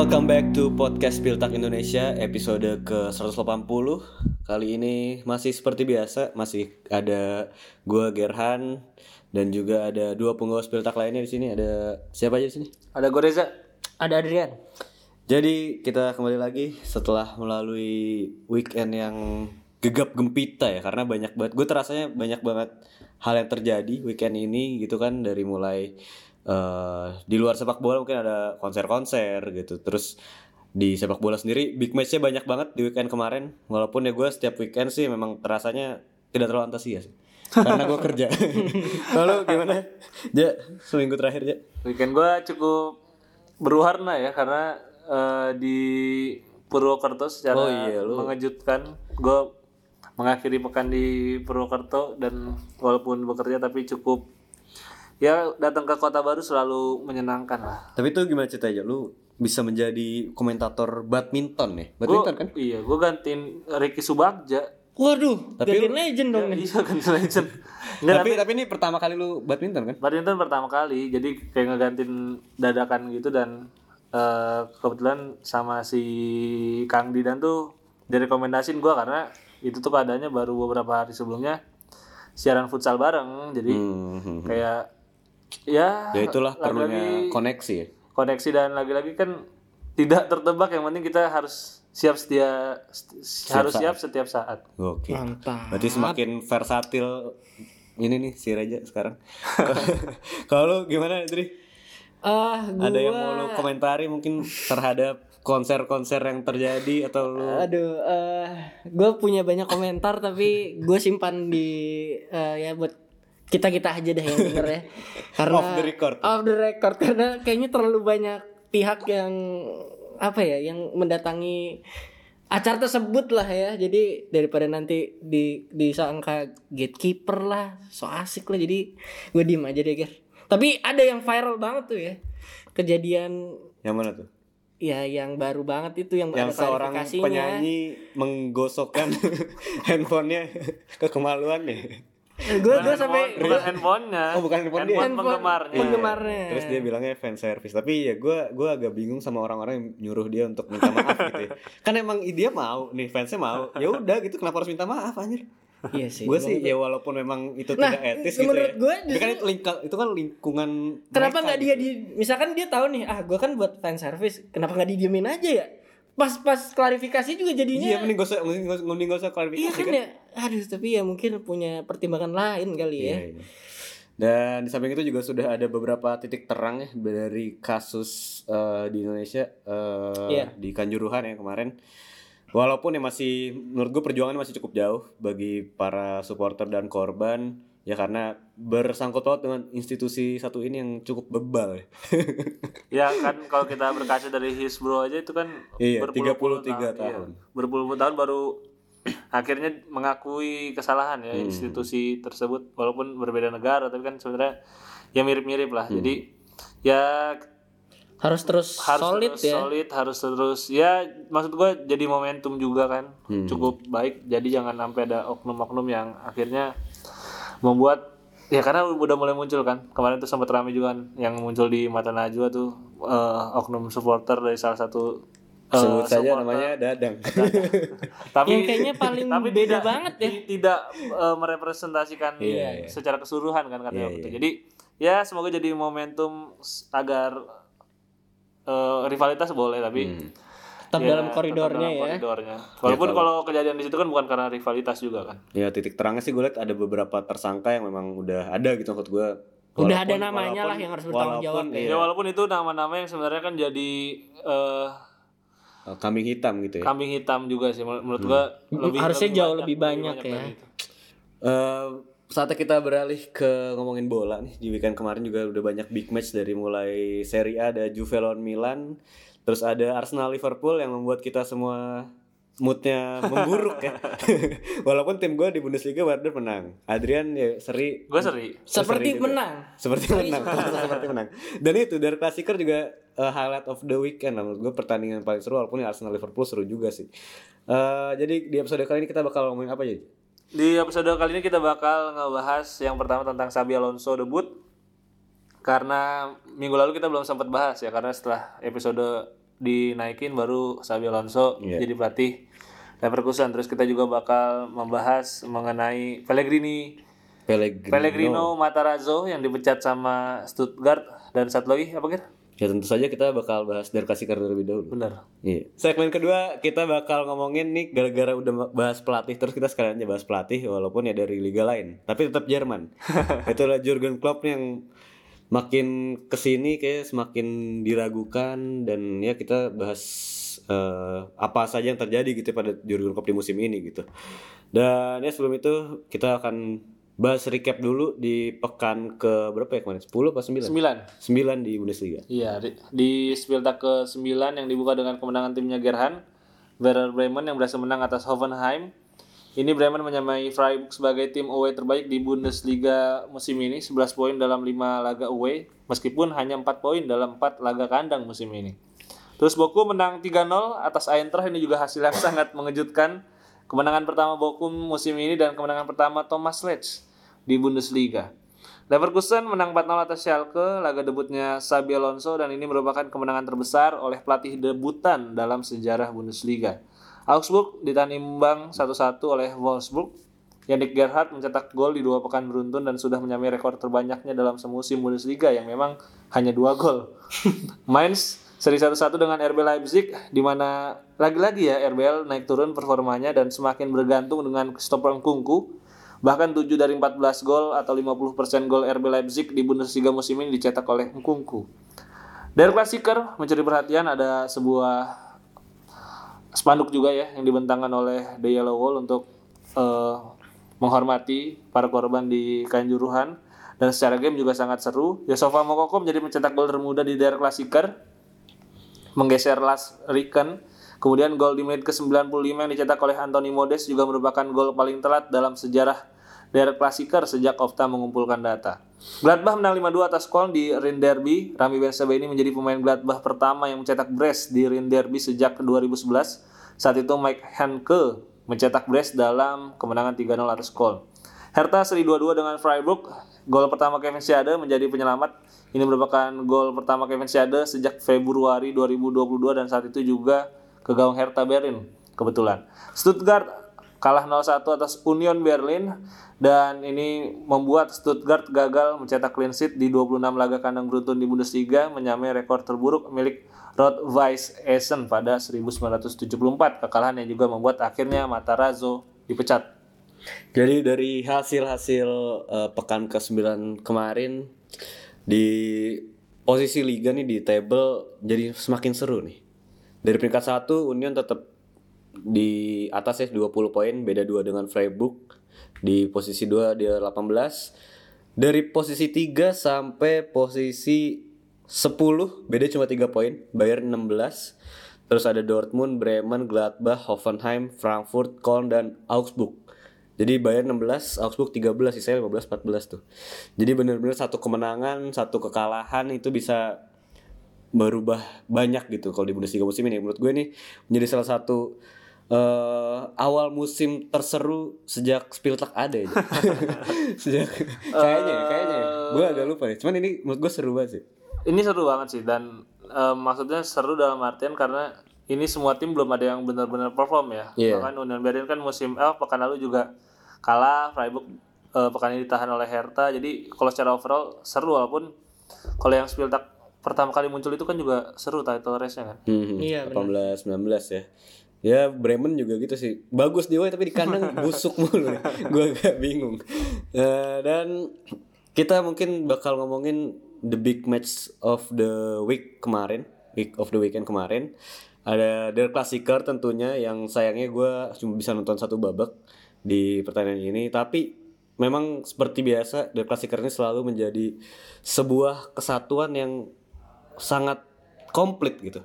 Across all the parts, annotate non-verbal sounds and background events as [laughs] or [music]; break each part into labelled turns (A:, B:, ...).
A: welcome back to podcast Piltak Indonesia episode ke 180 Kali ini masih seperti biasa Masih ada gua Gerhan Dan juga ada dua penggawa Piltak lainnya di sini Ada siapa aja di sini?
B: Ada gue Reza.
C: Ada Adrian.
A: Jadi kita kembali lagi setelah melalui weekend yang gegap gempita ya karena banyak banget gue terasanya banyak banget hal yang terjadi weekend ini gitu kan dari mulai eh di luar sepak bola mungkin ada konser-konser gitu. Terus di sepak bola sendiri big matchnya banyak banget di weekend kemarin. Walaupun ya gue setiap weekend sih memang terasanya tidak terlalu antusias. Karena gue kerja. [laughs] Kalau gimana? Ja seminggu terakhir ja.
B: Weekend gue cukup berwarna ya karena eh, di Purwokerto secara
A: Oh iya, lu-
B: mengejutkan gue mengakhiri pekan di Purwokerto dan walaupun bekerja tapi cukup ya datang ke kota baru selalu menyenangkan lah.
A: Tapi itu gimana ceritanya? Lu bisa menjadi komentator badminton ya? Badminton kan?
B: Iya, gue gantiin Ricky Subagja.
C: Waduh,
A: Tapi
C: Guardian Legend dong nih. [laughs]
B: Iya kan legend. [laughs] Nggak,
A: tapi tapi ini pertama kali lu badminton kan?
B: Badminton pertama kali, jadi kayak ngegantiin dadakan gitu dan eh, kebetulan sama si Kang Didan tuh direkomendasiin gua karena itu tuh keadaannya baru beberapa hari sebelumnya siaran futsal bareng, jadi
A: Hmm.
B: kayak ya
A: Ya itulah perlunya koneksi ya.
B: koneksi dan lagi-lagi kan tidak tertebak yang penting kita harus siap setia st- harus siap setiap saat.
A: Oke.
C: Mantap.
A: Berarti semakin versatil ini nih si Reja sekarang. [laughs] Kalau gimana, Dri?
C: Ah, gua
A: Ada yang mau lu komentari mungkin terhadap konser-konser yang terjadi atau lu
C: Aduh, eh gue punya banyak komentar tapi gue simpan di eh, ya buat kita kita aja deh yang denger ya. [laughs] Karena
A: Off the record.
C: Off the record karena kayaknya terlalu banyak pihak yang apa ya yang mendatangi acara tersebut lah ya. Jadi daripada nanti di disangka gatekeeper lah, so asik lah. Jadi gue diem aja deh, Ger. Tapi ada yang viral banget tuh ya. Kejadian
A: yang mana tuh?
C: ya yang baru banget itu yang,
A: Yang
C: ada
A: seorang penyanyi menggosokkan [laughs] handphonenya ke kemaluannya.
C: Gue gue sampai
B: bukan handphonenya.
A: Oh, bukan handphone dia.
B: handphone penggemarnya.
C: penggemarnya.
A: Terus dia bilangnya fan service. Tapi ya gue gua agak bingung sama orang-orang yang nyuruh dia untuk minta maaf [laughs] gitu ya. Kan emang dia mau nih fansnya mau. Ya udah gitu kenapa harus minta maaf anjir?
C: Iya sih.
A: Gue sih ya walaupun memang itu
C: Nah,
A: tidak etis gitu
C: menurut
A: ya.
C: gue
A: Tapi kan itu, lingka- itu kan lingkungan
C: Kenapa nggak
A: gitu.
C: dia di misalkan dia tahu nih ah gue kan buat fan service kenapa nggak didiemin aja ya pas pas klarifikasi juga
A: Iya
C: jadinya
A: mending gak usah mending gak usah, mending gak usah klarifikasi
C: iya kan ya aduh tapi ya mungkin punya pertimbangan lain kali ya
A: Iya, iya. Dan di samping itu juga sudah ada beberapa titik terang ya dari kasus eh, di Indonesia eh,
C: Iya.
A: di Kanjuruhan ya kemarin. Walaupun ya masih menurut gue perjuangan masih cukup jauh bagi para supporter dan korban ya karena bersangkut paut dengan institusi satu ini yang cukup bebal ya. [laughs]
B: Ya kan kalau kita berkaca dari Hisbro aja itu kan
A: Iya,
B: berpuluh-puluh
A: 33
B: iya.
A: tahun.
B: Berpuluh-puluh tahun baru [clears throat] akhirnya mengakui kesalahan
A: Hmm.
B: ya institusi tersebut walaupun berbeda negara tapi kan sebenarnya ya mirip-mirip lah.
A: Hmm.
B: Jadi ya
C: harus terus
B: harus
C: solid
B: terus
C: ya
B: solid harus terus ya maksud gue jadi momentum juga kan
A: Hmm.
B: cukup baik jadi jangan sampai ada oknum-oknum yang akhirnya membuat ya karena udah mulai muncul kan kemarin tuh sempat ramai juga kan yang muncul di mata Najwa tuh eh, oknum supporter dari salah satu eh,
A: Sebut saja namanya [laughs] Dadang.
B: tapi
C: Yang kayaknya paling
B: tapi
C: beda
B: tidak,
C: banget ya.
B: ti- tidak eh, merepresentasikan
A: Iya, iya.
B: secara keseluruhan kan katanya itu.
A: iya.
B: jadi ya semoga jadi momentum agar eh, rivalitas boleh tapi
C: tetap
B: ya,
C: dalam koridornya
B: tetap dalam
C: ya
B: koridornya. walaupun kalau kejadian di situ kan bukan karena rivalitas juga kan
A: ya titik terangnya sih gue lihat ada beberapa tersangka yang memang udah ada gitu menurut gue.
C: Udah ada namanya lah yang harus bertanggung jawab ya.
B: ya walaupun itu nama-nama yang sebenarnya kan jadi eh,
A: Eh, kambing hitam gitu ya.
B: kambing hitam juga sih menurut, menurut gua lebih
C: Harusnya jauh lebih banyak ya.
B: dari itu.
A: Saatnya kita beralih ke ngomongin bola nih. Di weekend kemarin juga udah banyak big match dari mulai Serie A ada Juve lawan Milan terus ada Arsenal Liverpool yang membuat kita semua moodnya memburuk ya. [laughs] Walaupun tim gue di Bundesliga Werder menang. Adrian ya seri.
B: Gua seri.
C: Seperti
A: juga.
C: menang.
A: Seperti menang. [laughs] Seperti menang. Dan itu dari klasiker juga eh, highlight of the weekend. Lah menurut gue pertandingan paling seru walaupun ya Arsenal Liverpool seru juga sih. Eh, jadi di episode kali ini kita bakal ngomongin apa jadi
B: Di episode kali ini kita bakal ngebahas yang pertama tentang Xabi Alonso debut karena minggu lalu kita belum sempat bahas ya karena setelah episode dinaikin baru Xabi Alonso
A: Iya.
B: jadi pelatih Leverkusen. Terus kita juga bakal membahas mengenai Pellegrini,
A: Pellegrino.
B: Pellegrino Matarazzo yang dipecat sama Stuttgart dan satu lagi apa kira?
A: Ya tentu saja kita bakal bahas dari Klasikar terlebih dahulu.
B: Benar.
A: Iya. Segmen kedua kita bakal ngomongin nih gara-gara udah bahas pelatih terus kita sekalian aja bahas pelatih walaupun ya dari liga lain tapi tetap Jerman. [laughs] Itulah Jurgen Klopp yang makin ke sini kayak semakin diragukan dan ya kita bahas eh, apa saja yang terjadi gitu pada Jurgen Klopp di musim ini gitu. Dan ya sebelum itu kita akan bahas recap dulu di pekan ke berapa ya kemarin? 10 apa 9?
B: 9.
A: 9 di Bundesliga.
B: Iya, di, di Spieltag ke-9 yang dibuka dengan kemenangan timnya Gerhan, Werder Bremen yang berhasil menang atas Hoffenheim. Ini Bremen menyamai Freiburg sebagai tim away terbaik di Bundesliga musim ini, 11 poin dalam 5 laga away, meskipun hanya 4 poin dalam 4 laga kandang musim ini. Terus Boku menang 3-0 atas Eintracht ini juga hasil yang [laughs] sangat mengejutkan. Kemenangan pertama Bokum musim ini dan kemenangan pertama Thomas Letch di Bundesliga. Leverkusen menang 4-0 atas Schalke, laga debutnya Xabi Alonso dan ini merupakan kemenangan terbesar oleh pelatih debutan dalam sejarah Bundesliga. Augsburg ditahan imbang 1-1 oleh Wolfsburg. Yannick Gerhardt mencetak gol di dua pekan beruntun dan sudah menyamai rekor terbanyaknya dalam semusim Bundesliga yang memang hanya dua gol. [laughs] Mainz seri 1-1 dengan RB Leipzig di mana lagi-lagi ya RBL naik turun performanya dan semakin bergantung dengan Christopher Nkunku. Bahkan 7 dari 14 gol atau 50% gol RB Leipzig di Bundesliga musim ini dicetak oleh Nkunku. Dari Klassiker mencuri perhatian ada sebuah spanduk juga ya yang dibentangkan oleh The Yellow Wall untuk eh, menghormati para korban di Kanjuruhan dan secara game juga sangat seru. Yosova Mokoko menjadi pencetak gol termuda di Der Klassiker menggeser Lars Ricken. Kemudian gol di menit ke-95 yang dicetak oleh Anthony Modest juga merupakan gol paling telat dalam sejarah Der Klassiker sejak Opta mengumpulkan data. Gladbach menang 5-2 atas Köln di Rhein Derby. Rami Bensaba ini menjadi pemain Gladbach pertama yang mencetak brace di Rhein Derby sejak 2011. Saat itu Mike Henke mencetak brace dalam kemenangan 3-0 atas Köln. Hertha seri 2-2 dengan Freiburg. Gol pertama Kevin Schade menjadi penyelamat. Ini merupakan gol pertama Kevin Schade sejak Februari 2022 dan saat itu juga ke gawang Hertha Berlin kebetulan. Stuttgart kalah 0-1 atas Union Berlin dan ini membuat Stuttgart gagal mencetak clean sheet di 26 laga kandang beruntun di Bundesliga menyamai rekor terburuk milik Rot Weiss Essen pada 1974. Kekalahan yang juga membuat akhirnya Matarazzo dipecat.
A: Jadi dari hasil-hasil eh, pekan ke-9 kemarin di posisi liga nih di table jadi semakin seru nih. Dari peringkat 1 Union tetap di atas ya 20 poin, beda 2 dengan Freiburg. Di posisi 2 dia 18. Dari posisi 3 sampai posisi 10 beda cuma 3 poin, Bayern 16. Terus ada Dortmund, Bremen, Gladbach, Hoffenheim, Frankfurt, Köln dan Augsburg. Jadi Bayern 16, Augsburg 13, sisanya 15 14 tuh. Jadi benar-benar satu kemenangan, satu kekalahan itu bisa berubah banyak gitu kalau di Bundesliga musim ini. Menurut gue nih menjadi salah satu eh, awal musim terseru sejak Spieltag ada ya. [laughs] [laughs] sejak kayaknya kayaknya gue agak lupa nih. Cuman ini menurut gue seru banget sih.
B: Ini seru banget sih dan eh, maksudnya seru dalam artian karena ini semua tim belum ada yang benar-benar perform ya.
A: Iya.
B: Bahkan Union Berlin kan musim eh pekan lalu juga kalah, Freiburg eh, pekan ini ditahan oleh Hertha. Jadi kalau secara overall seru walaupun kalau yang Spieltag pertama kali muncul itu kan juga seru title race-nya kan.
A: Hmm,
C: Iya,
A: 18 19 ya. Ya Bremen juga gitu sih. Bagus di away tapi di kandang [laughs] busuk mulu nih. Gue agak bingung. Eh, dan kita mungkin bakal ngomongin the big match of the week kemarin, week of the weekend kemarin. Ada Der Klassiker tentunya yang sayangnya gue cuma bisa nonton satu babak di pertandingan ini. Tapi memang seperti biasa Der Klassiker ini selalu menjadi sebuah kesatuan yang sangat komplit gitu.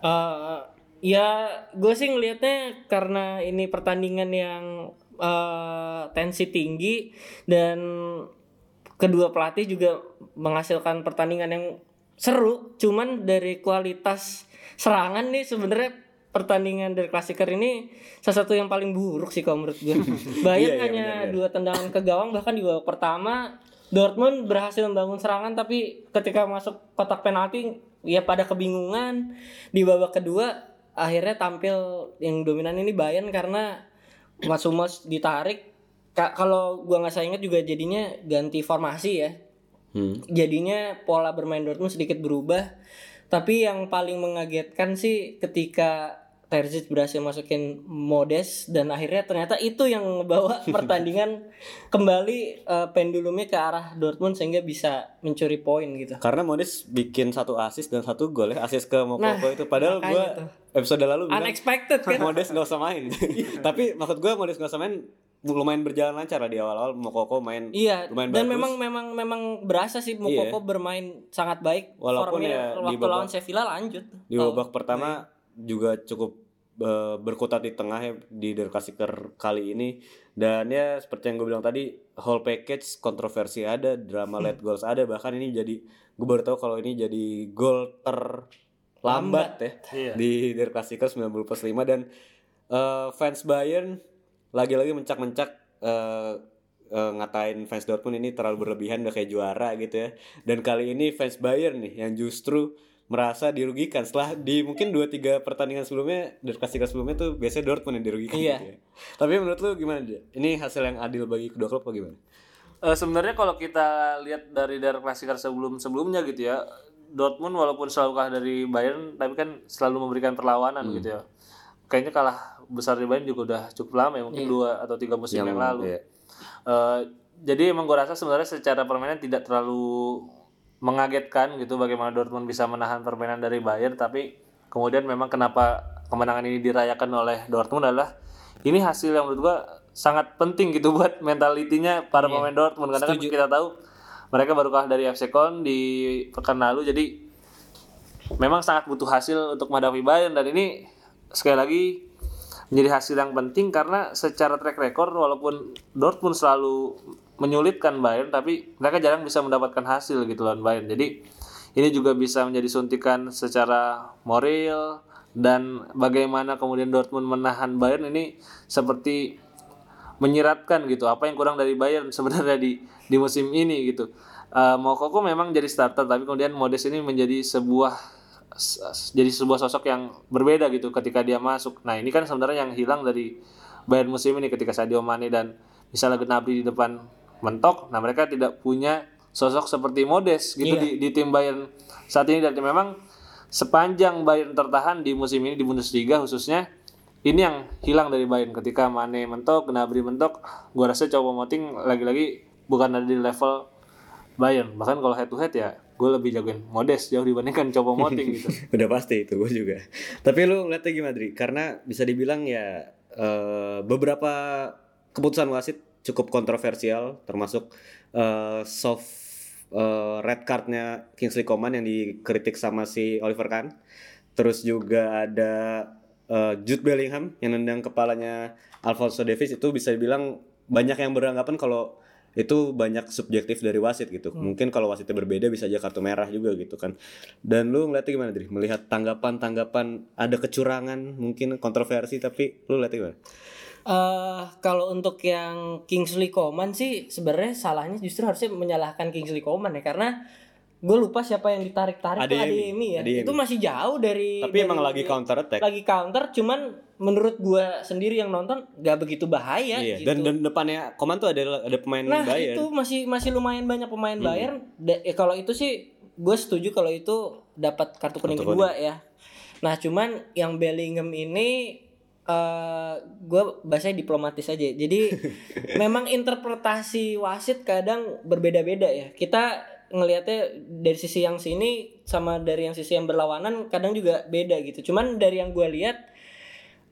C: Eh, ya gue sih ngelihatnya karena ini pertandingan yang eh, tensi tinggi dan kedua pelatih juga menghasilkan pertandingan yang seru. Cuman dari kualitas serangan nih sebenarnya pertandingan dari klasiker ini salah satu yang paling buruk sih kalau menurut gue. [laughs] Bayern
A: iya,
C: hanya dua tendangan ke gawang bahkan di babak pertama Dortmund berhasil membangun serangan tapi ketika masuk kotak penalti ya pada kebingungan. Di babak kedua akhirnya tampil yang dominan ini Bayern karena Matsumas ditarik. Ka- kalau gua nggak salah ingat juga jadinya ganti formasi ya.
A: Hmm.
C: jadinya pola bermain Dortmund sedikit berubah. Tapi yang paling mengagetkan sih ketika Terzic berhasil masukin Modes dan akhirnya ternyata itu yang membawa [laughs] pertandingan kembali eh, pendulumnya ke arah Dortmund sehingga bisa mencuri poin gitu.
A: Karena Modis bikin satu assist dan satu gol ya assist ke Mokoko
C: Nah,
A: itu padahal
C: tuh.
A: episode lalu bilang
C: Unexpected kan?
A: Modis gak usah main. [laughs] Tapi maksud gua Modis gak usah main lumayan berjalan lancar lah di awal-awal Mokoko main
C: Iya,
A: lumayan
C: dan
A: bagus.
C: memang memang memang berasa sih Mukoko bermain sangat baik.
A: Walaupun ya di
C: waktu
A: babak-
C: lawan Sevilla lanjut.
A: di
C: Oh,
A: babak pertama juga cukup eh, berkutat di tengah ya di Der Klassiker kali ini dan ya seperti yang gue bilang tadi whole package kontroversi ada drama late goals ada bahkan ini jadi gue baru tahu kalau ini jadi gol terlambat ya
B: Iya.
A: di Der Klassiker 90 plus 5 dan eh, fans Bayern lagi-lagi mencak-mencak eh, eh, ngatain fans Dortmund ini terlalu berlebihan udah kayak juara gitu ya. Dan kali ini fans Bayern nih yang justru merasa dirugikan setelah di mungkin 2 3 pertandingan sebelumnya dari Klassiker sebelumnya tuh biasanya Dortmund yang dirugikan
C: Iya.
A: gitu ya. Tapi menurut lu gimana dia? Ini hasil yang adil bagi kedua klub apa gimana?
B: Eh, sebenarnya kalau kita lihat dari dari klasiker sebelum-sebelumnya gitu ya, Dortmund walaupun selalu kalah dari Bayern, tapi kan selalu memberikan perlawanan gitu ya. Kayaknya kalah besar di Bayern juga udah cukup lama ya, mungkin dua atau tiga musim yang, lalu.
A: iya.
B: Eh, jadi emang gue rasa sebenarnya secara permainan tidak terlalu mengagetkan gitu bagaimana Dortmund bisa menahan permainan dari Bayern, tapi kemudian memang kenapa kemenangan ini dirayakan oleh Dortmund adalah ini hasil yang menurut gua sangat penting gitu [laughs] buat mentalitinya para pemain Dortmund. Karena kan kita tahu mereka baru kalah dari FC Köln di pekan lalu jadi memang sangat butuh hasil untuk menghadapi Bayern. Dan ini sekali lagi menjadi hasil yang penting karena secara track record walaupun Dortmund selalu menyulitkan Bayern tapi mereka jarang bisa mendapatkan hasil gitu lawan Bayern jadi ini juga bisa menjadi suntikan secara moral dan bagaimana kemudian Dortmund menahan Bayern ini seperti menyiratkan gitu apa yang kurang dari Bayern [laughs] sebenarnya di di musim ini gitu. Uh, Moukoko memang jadi starter tapi kemudian Modest ini menjadi sebuah jadi sebuah sosok yang berbeda gitu ketika dia masuk. Nah, ini kan sebenarnya yang hilang dari Bayern musim ini ketika Sadio Mane dan misalnya Gnabry di depan mentok. Nah, mereka tidak punya sosok seperti Modest gitu di, di tim Bayern saat ini dan memang sepanjang Bayern tertahan di musim ini di Bundesliga khususnya ini yang hilang dari Bayern ketika Mane mentok, Gnabry mentok, gua rasa Choupo Moting lagi-lagi bukan ada di level Bayern. Bahkan kalau head to head ya gue lebih jagoin Modest jauh dibandingkan Choupo Moting gitu. [laughs]
A: Udah pasti itu gue juga. Tapi lu ngeliatnya gimana Dri? Karena bisa dibilang ya eh, beberapa keputusan wasit cukup kontroversial, termasuk eh, soft eh, red cardnya Kingsley Coman yang dikritik sama si Oliver Kahn. Terus juga ada eh, Jude Bellingham yang nendang kepalanya Alfonso Davies itu bisa dibilang banyak yang beranggapan kalau itu banyak subjektif dari wasit gitu. Mungkin kalau wasitnya berbeda bisa aja kartu merah juga gitu kan. Dan lu ngeliatnya gimana Dri? Melihat tanggapan-tanggapan ada kecurangan, mungkin kontroversi tapi lu lihatnya gimana?
C: Eh kalau untuk yang Kingsley Coman sih sebenarnya salahnya justru harusnya menyalahkan Kingsley Coman ya karena gue lupa siapa yang ditarik-tarik
A: Adeyemi.
C: Adeyemi ya.
A: Adeyemi.
C: Itu masih jauh dari
A: Tapi
C: dari-
A: emang lagi counter attack.
C: lagi counter cuman menurut gue sendiri yang nonton gak begitu bahaya
A: Iya,
C: gitu.
A: dan dan depannya Koman tuh ada ada pemain
C: Nah
A: Bayern.
C: itu masih masih lumayan banyak pemain
A: Hmm.
C: Bayern. Da- ya, kalau itu sih gue setuju kalau itu dapat kartu kuning
A: Kartu
C: kedua ya. Nah cuman yang Bellingham ini eh gue bahasanya diplomatis aja. Jadi [laughs] memang interpretasi wasit kadang berbeda-beda ya. Kita ngelihatnya dari sisi yang sini sama dari yang sisi yang berlawanan kadang juga beda gitu. Cuman dari yang gue lihat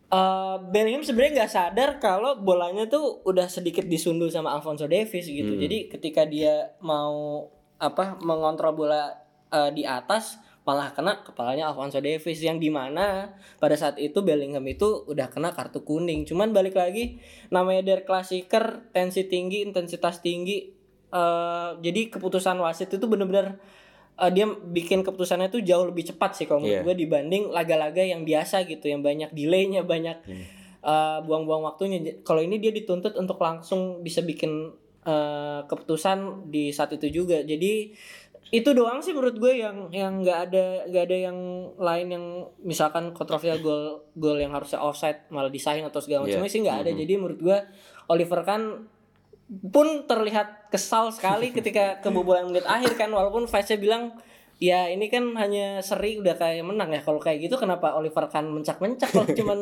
C: eh Bellingham sebenarnya nggak sadar kalau bolanya tuh udah sedikit disundul sama Alfonso Davies gitu. Jadi ketika dia mau apa mengontrol bola eh, di atas malah kena kepalanya Alfonso Davies yang di mana pada saat itu Bellingham itu udah kena kartu kuning. Cuman balik lagi namanya Der Klassiker tensi tinggi intensitas tinggi eh jadi keputusan wasit itu bener-bener eh, dia bikin keputusannya tuh jauh lebih cepat sih kalau menurut
A: Iya.
C: gue dibanding laga-laga yang biasa gitu yang banyak delaynya banyak eh, buang-buang waktunya kalau ini dia dituntut untuk langsung bisa bikin eh, keputusan di saat itu juga jadi itu doang sih menurut gue yang yang nggak ada nggak ada yang lain yang misalkan kontroversial gol gol yang harusnya offside malah disahin atau segala
A: Iya.
C: macamnya sih nggak ada jadi menurut gue Oliver kan pun terlihat kesal sekali ketika kebobolan menit akhir kan walaupun fansnya bilang ya ini kan hanya seri udah kayak menang ya kalau kayak gitu kenapa Oliver kan mencak-mencak kalau [laughs] cuman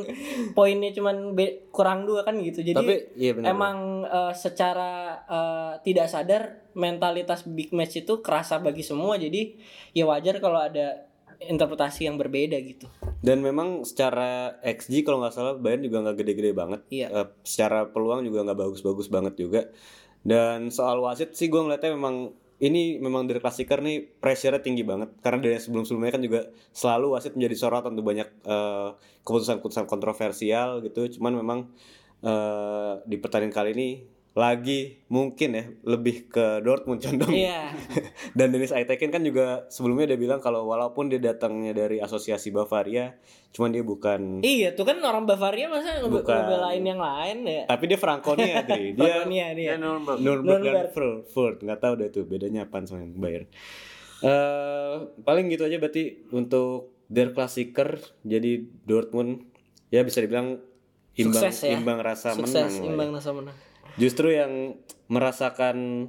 C: poinnya cuman be- kurang dua kan gitu jadi
A: Tapi iya benar.
C: emang eh, secara eh, tidak sadar mentalitas big match itu kerasa bagi semua jadi ya wajar kalau ada interpretasi yang berbeda gitu
A: Dan memang secara XG kalau nggak salah Bayern juga nggak gede-gede banget.
C: Iya.
A: Eh, secara peluang juga nggak bagus-bagus banget juga. Dan soal wasit sih gue ngeliatnya memang ini memang dari klasiker nih pressure-nya tinggi banget karena dari sebelum-sebelumnya kan juga selalu wasit menjadi sorotan untuk banyak eh, keputusan-keputusan kontroversial gitu. Cuman memang eh, di pertandingan kali ini lagi mungkin ya lebih ke Dortmund condong.
C: iya [laughs]
A: Dan Dennis Aitekin kan juga sebelumnya udah bilang kalau walaupun dia datangnya dari asosiasi Bavaria, cuman dia bukan
C: iya tuh kan orang Bavaria masa ngebelain yang lain ya
A: tapi dia Franconia [laughs] Dri. Dia
C: Polonia dia
B: Ya, Nuremberg.
A: Nuremberg dan
C: Nuremberg.
A: Frankfurt, nggak tahu deh tuh bedanya apa sama yang Bayern. Eh paling gitu aja berarti untuk Der Klassiker jadi Dortmund ya bisa dibilang imbang
C: Sukses ya.
A: imbang rasa
C: sukses
A: menang. ya.
C: imbang rasa menang
A: Justru yang merasakan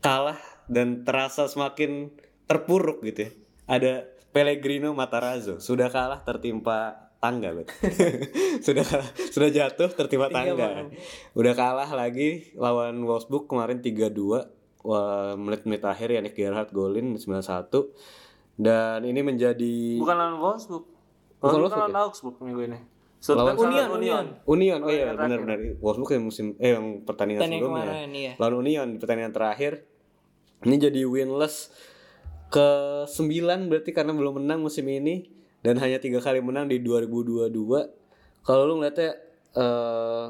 A: kalah dan terasa semakin terpuruk gitu ya. Ada Pellegrino Matarazzo sudah kalah tertimpa tangga bet. [laughs] sudah kalah- sudah jatuh tertimpa tangga. Udah kalah lagi lawan Wolfsburg kemarin 3-2 Wah, menit-menit akhir Yannick Gerhardt golin 91 dan ini menjadi
B: Bukan lawan Wolfsburg.
A: Bukan
B: Bukan
A: Wolfsburg
B: lawan Augsburg minggu ini.
A: Lawan
C: Union, Union.
A: Union. Oh iya benar-benar Wolfsburg yang musim eh yang pertandingan
C: Pertandingan
A: sebelumnya
C: kemarin, iya.
A: lawan Union di pertandingan terakhir. Ini jadi winless ke 9 berarti karena belum menang musim ini dan hanya tiga kali menang di 2022 kalau lu ngeliatnya eh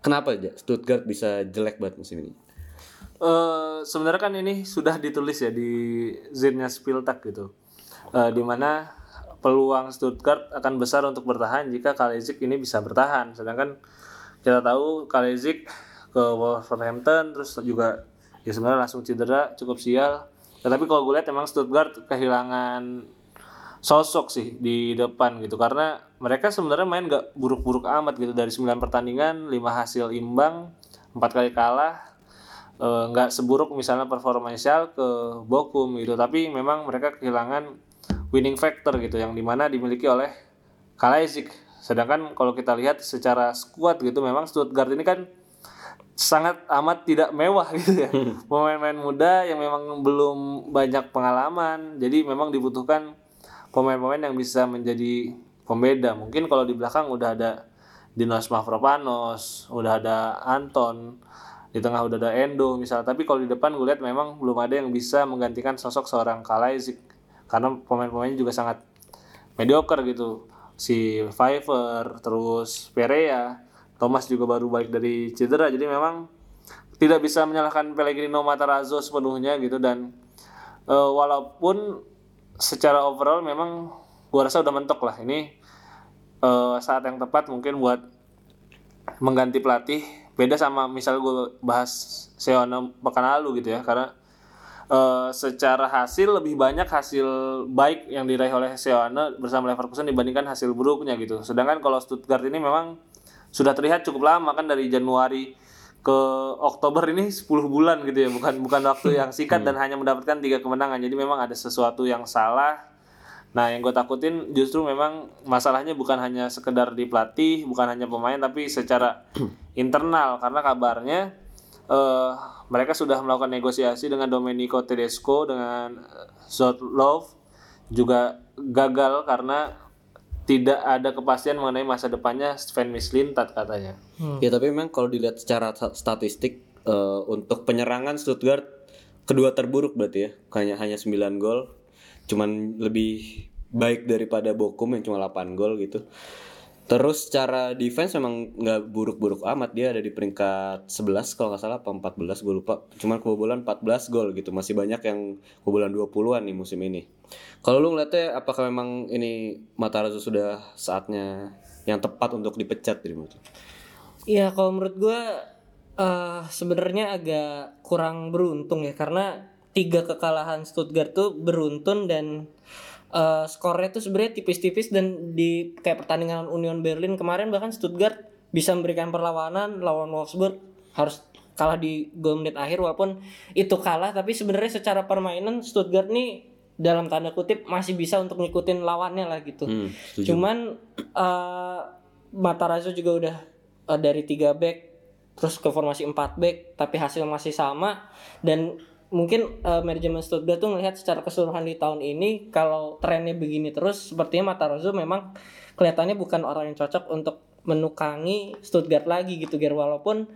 A: kenapa aja Stuttgart bisa jelek banget musim ini?
B: Eh, sebenarnya kan ini sudah ditulis ya di Zinnya Spieltag gitu. Eh, di mana peluang Stuttgart akan besar untuk bertahan jika Kalezik ini bisa bertahan. Sedangkan kita tahu Kalezik ke Wolverhampton terus juga ya sebenarnya langsung cedera cukup sial. Tetapi kalau gue lihat emang Stuttgart kehilangan sosok sih di depan gitu karena mereka sebenarnya main gak buruk-buruk amat gitu dari 9 pertandingan 5 hasil imbang 4 kali kalah eh, nggak seburuk misalnya performanya ke Bokum gitu tapi memang mereka kehilangan winning factor gitu yang di mana dimiliki oleh Kalajdzic sedangkan kalau kita lihat secara squad gitu memang Stuttgart ini kan sangat amat tidak mewah [laughs] gitu ya. Pemain-pemain muda yang memang belum banyak pengalaman jadi memang dibutuhkan pemain-pemain yang bisa menjadi pembeda. Mungkin kalau di belakang udah ada Dinos Mavropanos udah ada Anton di tengah udah ada Endo misalnya. Tapi kalau di depan gue lihat memang belum ada yang bisa menggantikan sosok seorang Kalajdzic karena pemain-pemainnya juga sangat mediocre gitu. Si Pfeiffer terus Perea Thomas juga baru balik dari cedera. Jadi memang tidak bisa menyalahkan Pellegrino Matarazzo sepenuhnya gitu. Dan eh, walaupun secara overall memang gua rasa udah mentok lah. Ini eh, saat yang tepat mungkin buat mengganti pelatih. Beda sama misal gue bahas Seono pekan lalu gitu ya. Karena eh, secara hasil lebih banyak hasil baik yang diraih oleh Seoane bersama Leverkusen dibandingkan hasil buruknya gitu. Sedangkan kalau Stuttgart ini memang sudah terlihat cukup lama kan dari Januari ke Oktober ini 10 bulan gitu ya, bukan bukan waktu yang singkat dan hanya mendapatkan tiga kemenangan. Jadi memang ada sesuatu yang salah. Nah, yang gue takutin justru memang masalahnya bukan hanya sekedar di pelatih, bukan hanya pemain, tapi secara [clears throat] internal karena kabarnya eh, mereka sudah melakukan negosiasi dengan Domenico Tedesco dengan eh, Zotlov juga gagal karena tidak ada kepastian mengenai masa depannya Sven Mislintat katanya.
A: Ya tapi memang kalau dilihat secara sta- statistik eh, untuk penyerangan Stuttgart kedua terburuk berarti ya. Hanya hanya 9 gol. Cuman lebih baik daripada Bokum yang cuma 8 gol gitu. Terus secara defense memang nggak buruk-buruk amat dia ada di peringkat 11 kalau nggak salah apa 14 gue lupa. Cuman kebobolan 14 gol gitu. Masih banyak yang kebobolan 20-an nih musim ini. Kalau lu ngeliatnya apakah memang ini Matarazzo sudah saatnya yang tepat untuk dipecat dari lu?
C: Iya kalau menurut gue eh sebenarnya agak kurang beruntung ya karena tiga kekalahan Stuttgart tuh beruntun dan eh, skornya tuh sebenarnya tipis-tipis dan di kayak pertandingan Union Berlin kemarin bahkan Stuttgart bisa memberikan perlawanan lawan Wolfsburg harus kalah di gol menit akhir walaupun itu kalah tapi sebenarnya secara permainan Stuttgart nih dalam tanda kutip masih bisa untuk ngikutin lawannya lah gitu.
A: Hmm, setuju.
C: Cuman eh Matarazzo juga udah eh, dari 3 back terus ke formasi 4 back tapi hasil masih sama dan mungkin eh, manajemen Stuttgart tuh ngelihat secara keseluruhan di tahun ini kalau trennya begini terus sepertinya Matarazzo memang kelihatannya bukan orang yang cocok untuk menukangi Stuttgart lagi gitu Ger. Walaupun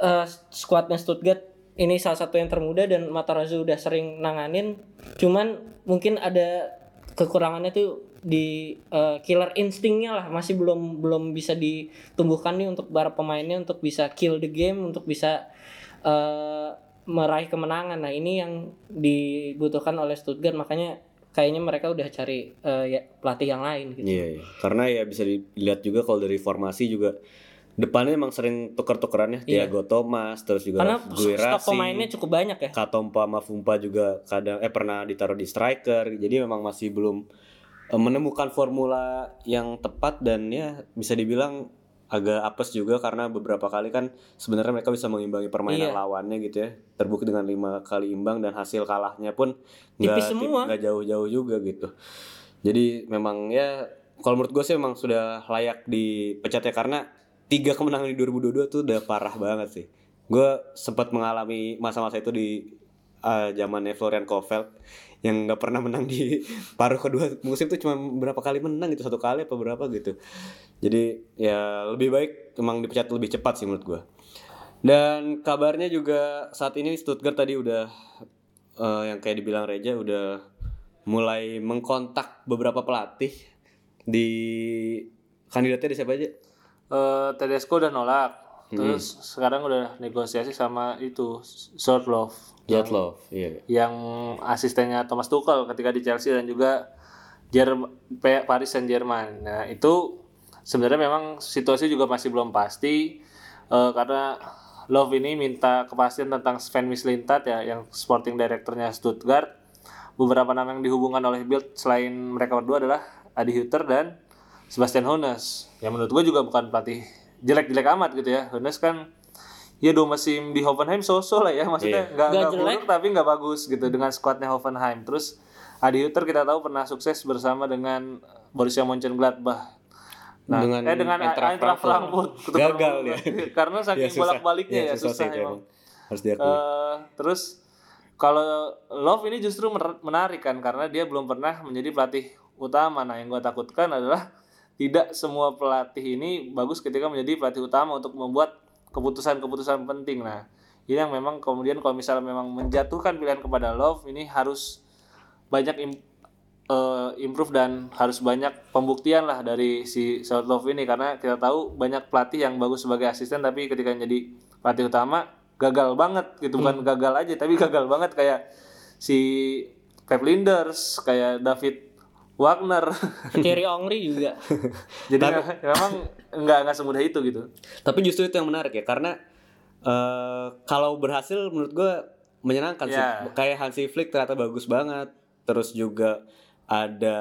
C: eh, skuadnya Stuttgart ini salah satu yang termuda dan Matarazzo udah sering nanganin. Cuman mungkin ada kekurangannya tuh di eh, killer instingnya lah. Masih belum belum bisa ditumbuhkan nih untuk para pemainnya untuk bisa kill the game untuk bisa eh, meraih kemenangan. Nah ini yang dibutuhkan oleh Stuttgart. Makanya kayaknya mereka udah cari eh, ya, pelatih yang lain gitu.
A: Iya, iya. karena ya bisa dilihat juga kalau dari formasi juga depannya emang sering tuker-tukeran ya Thiago Thomas terus juga
C: karena
A: Guirassy,
C: stok pemainnya cukup banyak ya.
A: Katompa sama Fumpa juga kadang eh pernah ditaruh di striker. Jadi memang masih belum eh, menemukan formula yang tepat dan ya bisa dibilang agak apes juga karena beberapa kali kan sebenarnya mereka bisa mengimbangi permainan
C: Iya.
A: lawannya gitu ya. Terbukti dengan lima kali imbang dan hasil kalahnya pun nggak jauh-jauh juga gitu. Jadi memang ya kalau menurut gue sih memang sudah layak dipecat ya karena tiga kemenangan di 2022 tuh udah parah banget sih. Gue sempat mengalami masa-masa itu di uh, zamannya Florian Kofeld yang nggak pernah menang di [laughs] paruh kedua musim tuh cuma berapa kali menang gitu satu kali apa berapa gitu. Jadi ya lebih baik emang dipecat lebih cepat sih menurut gue dan kabarnya juga saat ini Stuttgart tadi udah eh, yang kayak dibilang Reja udah mulai mengkontak beberapa pelatih di kandidatnya di siapa aja?
B: Eh, Tedesco udah nolak. Terus sekarang udah negosiasi sama itu Sorlov
A: Jotlov iya
B: yang asistennya Thomas Tuchel ketika di Chelsea dan juga Jerm P- Paris Saint Germain. Nah itu sebenarnya memang situasi juga masih belum pasti eh, karena Love ini minta kepastian tentang Sven Mislintat ya yang sporting directornya Stuttgart. Beberapa nama yang dihubungkan oleh Bild selain mereka berdua adalah Adi Hutter dan Sebastian Hoeneß. Yang menurut gue juga bukan pelatih jelek-jelek amat gitu ya. Hoeneß kan ya dua musim di Hoffenheim so-so lah ya maksudnya nggak
C: Nggak
B: nggak
C: jelek.
B: buruk tapi nggak bagus gitu dengan skuadnya Hoffenheim terus Adi Hutter kita tahu pernah sukses bersama dengan Borussia Mönchengladbach nah
A: Dengan
B: eh dengan
A: Eintracht
B: Frankfurt,
A: Frankfurt. Gagal dia. [laughs]
B: karena saking
A: susah.
B: bolak-baliknya
A: Iya,
B: ya susah,
A: sih itu
B: emang
A: harus diakui
B: Eh, terus kalau Love ini justru menarik kan karena dia belum pernah menjadi pelatih utama. Nah, yang gue takutkan adalah tidak semua pelatih ini bagus ketika menjadi pelatih utama untuk membuat keputusan-keputusan penting. Nah, ini yang memang kemudian kalau misalnya memang menjatuhkan pilihan kepada Love ini harus banyak im- eh, improve dan harus banyak pembuktian lah dari si South Love ini. Karena kita tahu banyak pelatih yang bagus sebagai asisten tapi ketika jadi pelatih utama gagal banget gitu. Bukan gagal aja tapi gagal banget. Kayak si Pep Linders kayak David Wagner
C: Thierry Henry juga [laughs]
B: jadi nggak- memang nggak nggak semudah itu gitu
A: Tapi justru itu yang menarik ya karena eh kalau berhasil menurut gue menyenangkan sih.
B: Ya.
A: Kayak Hansi Flick ternyata bagus banget. Terus juga ada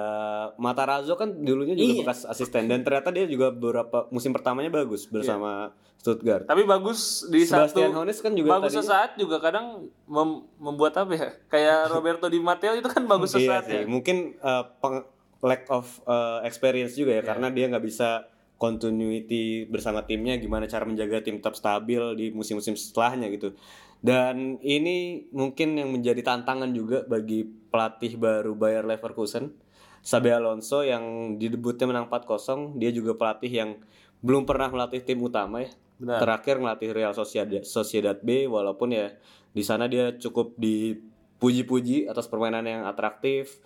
A: Matarazzo kan dulunya juga
C: Iya.
A: bekas asisten dan ternyata dia juga beberapa musim pertamanya bagus bersama Stuttgart.
B: tapi bagus di
A: Sebastian
B: satu
A: kan juga
B: bagus
A: tadinya-
B: sesaat juga kadang mem- membuat apa ya kayak [laughs] Roberto Di Matteo itu kan bagus
A: Iya
B: sesaat
A: sih,
B: ya
A: mungkin eh, peng- lack of eh, experience juga ya karena dia nggak bisa continuity bersama timnya gimana cara menjaga tim tetap stabil di musim-musim setelahnya gitu. Dan ini mungkin yang menjadi tantangan juga bagi pelatih baru Bayer Leverkusen, Xabi Alonso yang di debutnya menang 4-0, dia juga pelatih yang belum pernah melatih tim utama ya.
B: Benar.
A: Terakhir melatih Real Sociedad, Sociedad B walaupun ya di sana dia cukup dipuji-puji atas permainan yang atraktif,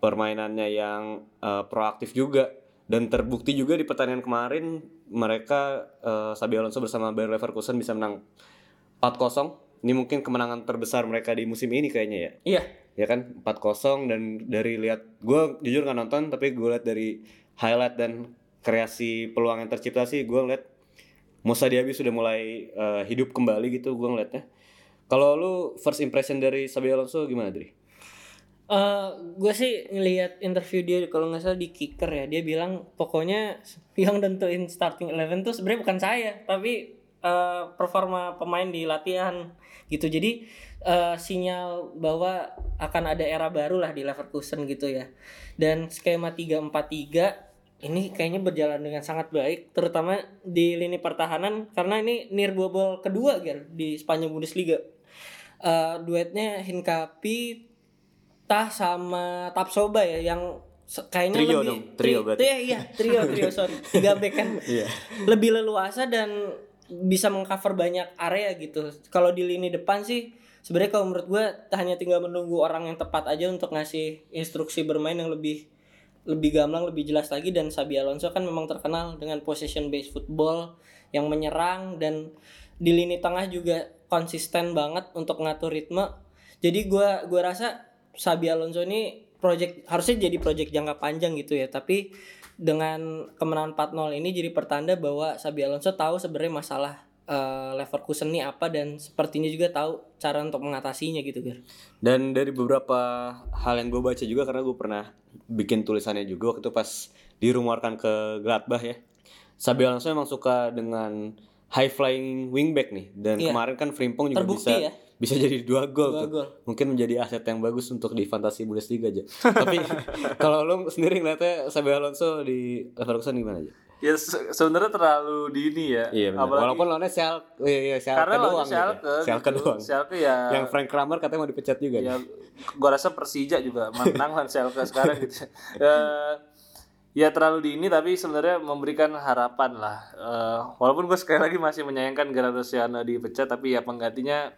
A: permainannya yang eh, proaktif juga dan terbukti juga di pertandingan kemarin mereka eh, Xabi Alonso bersama Bayer Leverkusen bisa menang 4-0. Ini mungkin kemenangan terbesar mereka di musim ini kayaknya ya.
C: iya
A: Ya kan 4-0 dan dari lihat gue jujur nggak nonton tapi gue lihat dari highlight dan kreasi peluang yang tercipta sih gue ngeliat Musa Diaby sudah mulai eh, hidup kembali gitu gue ngeliatnya Kalau lu first impression dari Xabi Alonso gimana, Dri?
C: Eh, gue sih ngelihat interview dia kalau nggak salah di kicker ya dia bilang pokoknya yang tentuin starting eleven tuh sebenarnya bukan saya tapi eh, performa pemain di latihan gitu jadi eh, sinyal bahwa akan ada era baru lah di Leverkusen gitu ya dan skema 3-4-3 ini kayaknya berjalan dengan sangat baik terutama di lini pertahanan karena ini near bobol kedua Ger di Spanyol Bundesliga Eh, duetnya Hinkapi Tah sama Tapsoba ya yang kayaknya
A: Trio
C: lebih
A: dong, trio berarti.
C: Iya, iya, trio, trio sorry. Tiga back kan. [laughs]
A: Iya.
C: Lebih leluasa dan bisa mengcover banyak area gitu. Kalau di lini depan sih sebenarnya kalau menurut gue hanya tinggal menunggu orang yang tepat aja untuk ngasih instruksi bermain yang lebih lebih gamblang, lebih jelas lagi dan Sabi Alonso kan memang terkenal dengan possession based football yang menyerang dan di lini tengah juga konsisten banget untuk ngatur ritme. Jadi gua gua rasa Sabi Alonso ini project harusnya jadi project jangka panjang gitu ya, tapi dengan kemenangan 4-0 ini jadi pertanda bahwa Sabi Alonso tahu sebenarnya masalah eh, Leverkusen ini apa dan sepertinya juga tahu cara untuk mengatasinya gitu, Gar.
A: Dan dari beberapa hal yang gue baca juga karena gue pernah bikin tulisannya juga waktu itu pas dirumorkan ke Gladbach ya. Xabi Alonso emang suka dengan high flying wingback nih dan
C: Iya.
A: kemarin kan Frimpong juga
C: Terbukti
A: bisa
C: ya.
A: Bisa jadi dua gol
C: Dua
A: tuh.
C: gol.
A: Mungkin menjadi aset yang bagus untuk di fantasi Bundesliga aja. [laughs] Tapi kalau lo sendiri ngeliatnya Xabi Alonso di Leverkusen gimana aja?
B: Ya se- sebenarnya terlalu dini ya.
A: Iya benar.
B: Apalagi
A: Walaupun lawannya Schalke, iya, iya, Schalke
B: karena
A: doang.
B: lawannya
A: gitu.
B: Schalke,
A: Schalke
B: gitu.
A: doang.
B: Schalke ya
A: Yang Frank Kramer katanya mau dipecat juga.
B: ya
A: nih.
B: gua rasa Persija juga menang lawan Schalke sekarang gitu. Eh, [laughs] ya terlalu dini tapi sebenarnya memberikan harapan lah. Eh, walaupun gue sekali lagi masih menyayangkan Graziano dipecat tapi ya penggantinya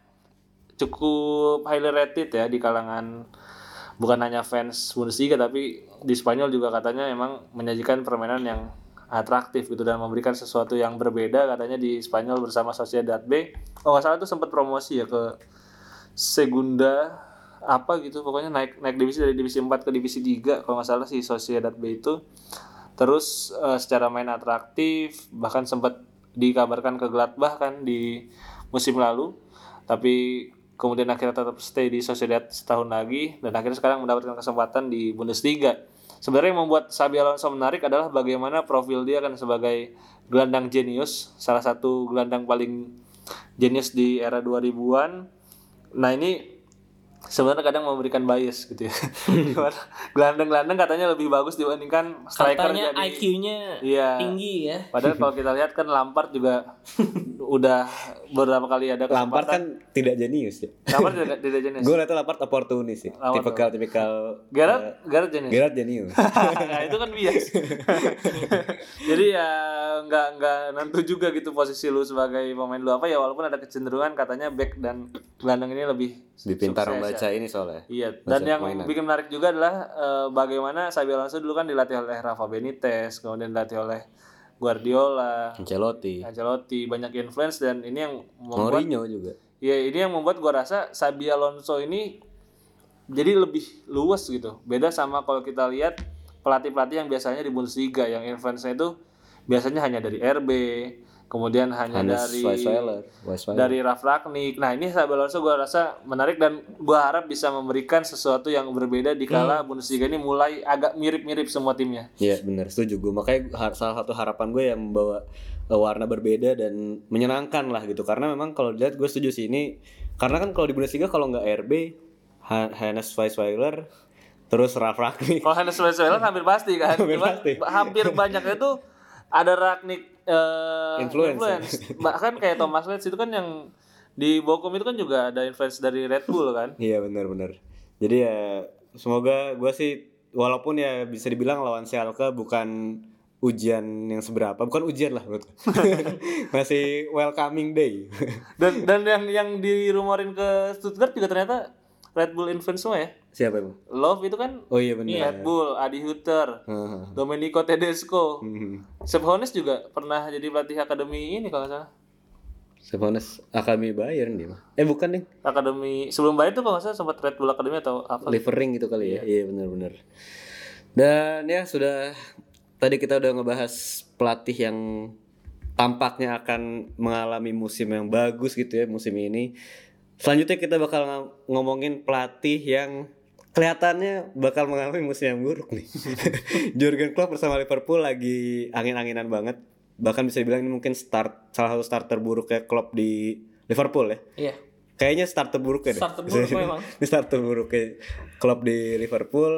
B: cukup highly rated ya di kalangan bukan hanya fans Bundesliga tapi di Spanyol juga katanya emang menyajikan permainan yang atraktif gitu dan memberikan sesuatu yang berbeda katanya di Spanyol bersama Sociedad B. Oh nggak salah tuh sempat promosi ya ke Segunda apa gitu pokoknya naik naik divisi dari divisi 4 ke divisi 3 kalau nggak salah si Sociedad B itu terus eh, secara main atraktif bahkan sempat dikabarkan ke Gladbach kan di musim lalu tapi kemudian akhirnya tetap stay di Sociedad setahun lagi dan akhirnya sekarang mendapatkan kesempatan di Bundesliga sebenarnya yang membuat Xabi Alonso menarik adalah bagaimana profil dia kan sebagai gelandang jenius salah satu gelandang paling jenius di era 2000-an nah ini sebenarnya kadang memberikan bias gitu ya. [laughs] Gimana? Gelandang-gelandang katanya lebih bagus dibandingkan striker
C: Katanya
B: jadi.
C: IQ-nya
B: Iya.
C: tinggi ya.
B: Padahal kalau kita lihat kan Lampard juga [laughs] udah beberapa kali ada
A: Lampard
B: kesempatan.
A: kan tidak jenius ya.
B: Lampard tidak [laughs] tidak jenis.
A: Gue liatnya Lampard oportunis sih.
B: Lampard
A: Tipikal tipikal
B: Gerard Gerard jenis.
A: Gerard jenius. [laughs]
B: nah, itu kan bias. [laughs] Jadi ya nggak nggak nentu juga gitu posisi lu sebagai pemain lu apa ya walaupun ada kecenderungan katanya back dan gelandang ini lebih
A: Lebih pintar membaca
B: ya.
A: ini soalnya.
B: Iya, dan
A: Baca
B: yang
A: permainan.
B: bikin menarik juga adalah eh, bagaimana Xabi Alonso dulu kan dilatih oleh Rafa Benitez, kemudian dilatih oleh Guardiola,
A: Ancelotti,
B: Ancelotti, banyak influence dan ini yang membuat
A: Mourinho juga.
B: ya ini yang membuat gua rasa Xabi Alonso ini jadi lebih luas gitu. Beda sama kalau kita lihat pelatih-pelatih yang biasanya di Bundesliga yang influence-nya itu biasanya hanya dari RB, kemudian hanya
A: Hannes
B: dari
A: Weisweiler, Weisweiler.
B: dari Ralf Ragnik. Nah ini Xabi Alonso gue rasa menarik dan gue harap bisa memberikan sesuatu yang berbeda di kala Bundesliga ini mulai agak mirip-mirip semua timnya.
A: Iya benar setuju gue makanya salah satu harapan gue yang membawa eh, warna berbeda dan menyenangkan lah gitu karena memang kalau dilihat gue setuju sih ini karena kan kalau di Bundesliga kalau nggak RB Ha- Hannes Weisweiler terus Ralf Ragnik
B: Kalau Hannes Weisweiler hampir pasti kan,
A: Hampir pasti.
B: hampir banyaknya tuh ada Ragnik eh,
A: Influence. [laughs]
B: Bahkan kayak Thomas Letts itu kan yang di Bochum itu kan juga ada influence dari Red Bull kan.
A: iya benar-benar jadi ya semoga gue sih walaupun ya bisa dibilang lawan Schalke bukan ujian yang seberapa bukan ujian lah menurut [laughs] masih welcoming day
B: Dan dan yang yang dirumorin ke Stuttgart juga ternyata Red Bull influence semua ya.
A: siapa emang
B: Love itu kan
A: oh iya benar
B: Red Bull, Adi Hutter,
A: Heeh.
B: Domenico Tedesco.
A: Hmm.
B: Sepp Hoeneß juga pernah jadi pelatih akademi ini kalau nggak salah.
A: Stefanus Akademi Bayern dia mah. Eh bukan nih.
B: Akademi sebelum Bayern tuh kalau nggak salah sempat Red Bull Academy atau apa?
A: Livering gitu kali ya. Iya benar-benar. Dan ya sudah tadi kita udah ngebahas pelatih yang tampaknya akan mengalami musim yang bagus gitu ya musim ini. Selanjutnya kita bakal ng- ngomongin pelatih yang kelihatannya bakal mengalami musim yang buruk nih. [laughs] Jurgen Klopp bersama Liverpool lagi angin-anginan banget. Bahkan bisa dibilang ini mungkin start salah satu starter buruknya Klopp di Liverpool ya.
C: Iya.
A: Kayaknya starter buruknya deh.
C: Starter buruk [laughs] memang.
A: Ini starter buruknya Klopp di Liverpool.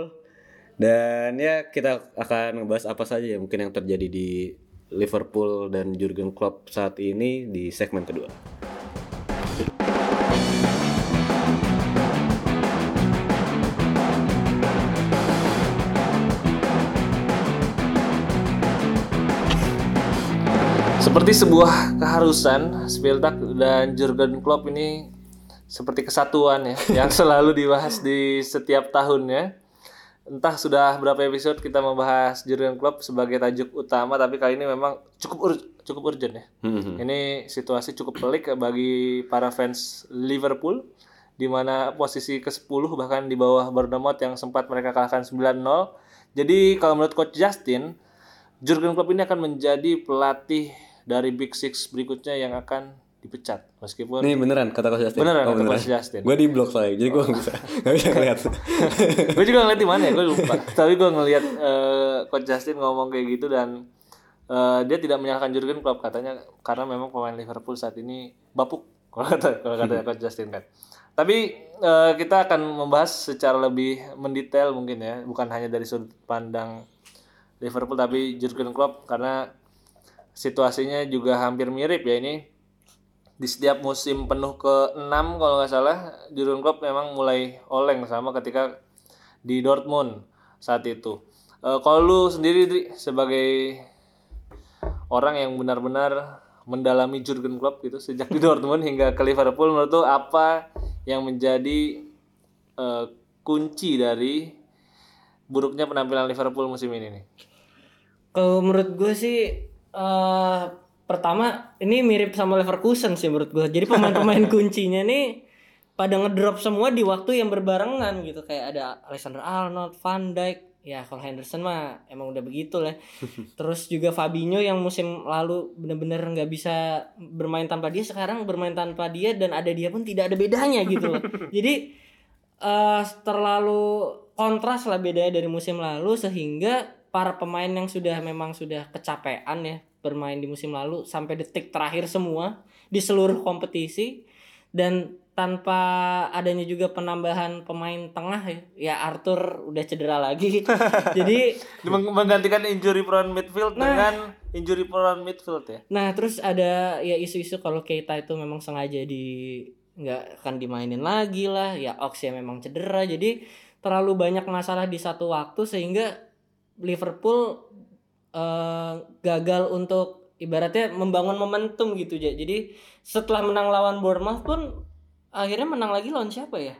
A: Dan ya kita akan ngebahas apa saja ya mungkin yang terjadi di Liverpool dan Jurgen Klopp saat ini di segmen kedua.
B: Seperti sebuah keharusan, Spieltag dan Jurgen Klopp ini seperti kesatuan ya, yang [laughs] selalu dibahas di setiap tahunnya. Entah sudah berapa episode kita membahas Jurgen Klopp sebagai tajuk utama, tapi kali ini memang cukup ur- cukup urgent ya.
A: Hmm.
B: Ini situasi cukup pelik bagi para fans Liverpool di mana posisi ke-10 bahkan di bawah Bournemouth yang sempat mereka kalahkan 9-0. Jadi kalau menurut coach Justin, Jurgen Klopp ini akan menjadi pelatih dari Big Six berikutnya yang akan dipecat. Meskipun
A: Nih beneran kata Coach Justin.
B: Beneran kata Coach Justin.
A: Gue di blok soalnya, jadi gue nggak bisa [laughs] nggak bisa ngeliat. [laughs]
B: gue juga ngeliat di mana ya, gue lupa. Tapi gue ngeliat eh, coach Justin ngomong kayak gitu dan eh, dia tidak menyalahkan Jurgen Klopp katanya karena memang pemain Liverpool saat ini bapuk kalau kata kalau kata coach Justin kan. Tapi eh, kita akan membahas secara lebih mendetail mungkin ya, bukan hanya dari sudut pandang Liverpool tapi Jurgen Klopp karena situasinya juga hampir mirip ya ini di setiap musim penuh ke-6 kalau nggak salah Jurgen Klopp memang mulai oleng sama ketika di Dortmund saat itu. Eh, kalau lu sendiri Dri, sebagai orang yang benar-benar mendalami Jurgen Klopp gitu sejak di [laughs] Dortmund hingga ke Liverpool menurut lu apa yang menjadi eh, kunci dari buruknya penampilan Liverpool musim ini nih?
C: Kalau menurut gue sih eh pertama ini mirip sama Leverkusen sih menurut gue. Jadi pemain-pemain [laughs] kuncinya nih pada ngedrop semua di waktu yang berbarengan gitu kayak ada Alexander Arnold, Van Dijk, ya kalau Henderson mah emang udah begitu lah. [laughs] Terus juga Fabinho yang musim lalu bener-bener nggak bisa bermain tanpa dia sekarang bermain tanpa dia dan ada dia pun tidak ada bedanya gitu loh. [laughs] Jadi eh terlalu kontras lah bedanya dari musim lalu sehingga para pemain yang sudah memang sudah kecapean ya bermain di musim lalu sampai detik terakhir semua di seluruh kompetisi dan tanpa adanya juga penambahan pemain tengah ya, ya Arthur udah cedera lagi [laughs] jadi
B: Meng- Menggantikan injury prone midfield dengan injury prone midfield ya.
C: Nah, terus ada ya isu-isu kalau Keita itu memang sengaja di nggak akan dimainin lagi lah, ya Ox ya memang cedera. Jadi terlalu banyak masalah di satu waktu sehingga Liverpool eh, gagal untuk ibaratnya membangun momentum gitu ya. Jadi setelah menang lawan Bournemouth pun akhirnya menang lagi lawan siapa ya?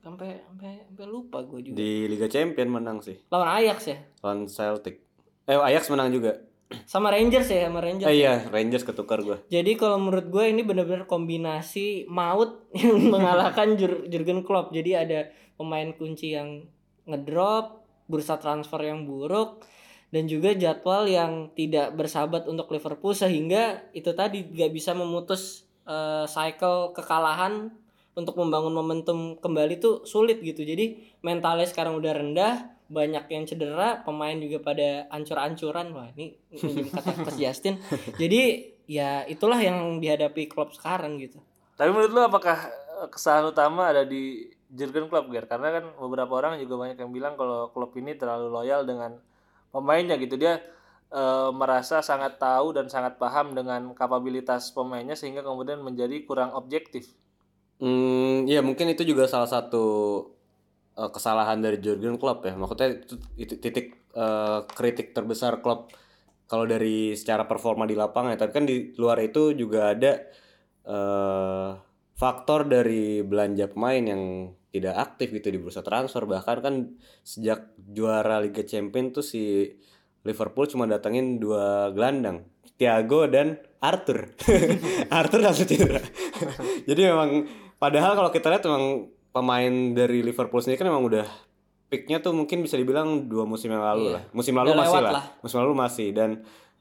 C: Sampai sampai sampai lupa gue juga.
A: Di Liga Champion menang sih,
C: Lawan Ajax ya.
A: lawan Celtic. Eh Ajax menang juga. [clears throat]
C: Sama Rangers ya, sama Rangers.
A: Eh iya, Rangers ketukar gue.
C: Jadi kalau menurut gue ini benar-benar kombinasi maut yang [laughs] mengalahkan Jur- Jurgen Klopp. Jadi ada pemain kunci yang ngedrop, bursa transfer yang buruk, dan juga jadwal yang tidak bersahabat untuk Liverpool sehingga itu tadi gak bisa memutus eh, cycle kekalahan untuk membangun momentum kembali tuh sulit gitu. Jadi mentalnya sekarang udah rendah, banyak yang cedera, pemain juga pada ancur-ancuran. Wah, ini ini kata Coach [laughs] Justin. Jadi ya itulah yang dihadapi klub sekarang gitu.
B: Tapi menurut lu apakah eh, kesalahan utama ada di Jurgen Klopp Ger? Karena kan beberapa orang juga banyak yang bilang kalau klub ini terlalu loyal dengan pemainnya gitu. Dia eh, merasa sangat tahu dan sangat paham dengan kapabilitas pemainnya sehingga kemudian menjadi kurang objektif.
A: Hmm, ya mungkin itu juga salah satu eh, kesalahan dari Jurgen Klopp ya. Maksudnya itu, titik eh, kritik terbesar Klopp kalau dari secara performa di lapangan. Tapi kan di luar itu juga ada eh, faktor dari belanja pemain yang tidak aktif gitu di bursa transfer. Bahkan kan sejak juara Liga Champions tuh si Liverpool cuma datangin dua gelandang, Thiago dan Arthur. [laughs] Arthur langsung cedera. [laughs] Jadi memang padahal kalau kita lihat memang pemain dari Liverpool sendiri kan memang udah peaknya tuh mungkin bisa dibilang dua musim yang lalu
C: Iya.
A: lah. Musim lalu
C: Udah
A: masih lah.
C: lah.
A: Musim lalu masih dan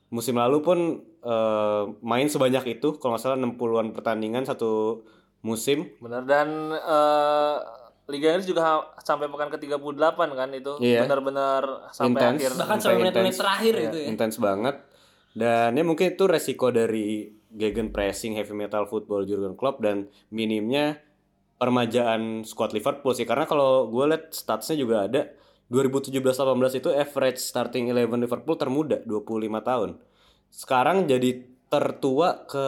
A: musim lalu pun eh, main sebanyak itu kalau nggak salah 60-an pertandingan satu musim.
B: Benar dan eh, Liga Inggris juga sampai pekan ke-38 kan itu
A: Iya.
B: benar-benar sampai
A: Intens.
B: akhir.
C: Bahkan
A: Sampai
C: menit-menit terakhir
A: Iya,
C: itu ya.
A: Intens banget. Dan ya mungkin itu resiko dari gegen pressing heavy metal football Jurgen Klopp dan minimnya permajaan squad Liverpool sih karena kalau gue liat statsnya juga ada 2017-18 itu average starting 11 Liverpool termuda 25 tahun. Sekarang jadi tertua ke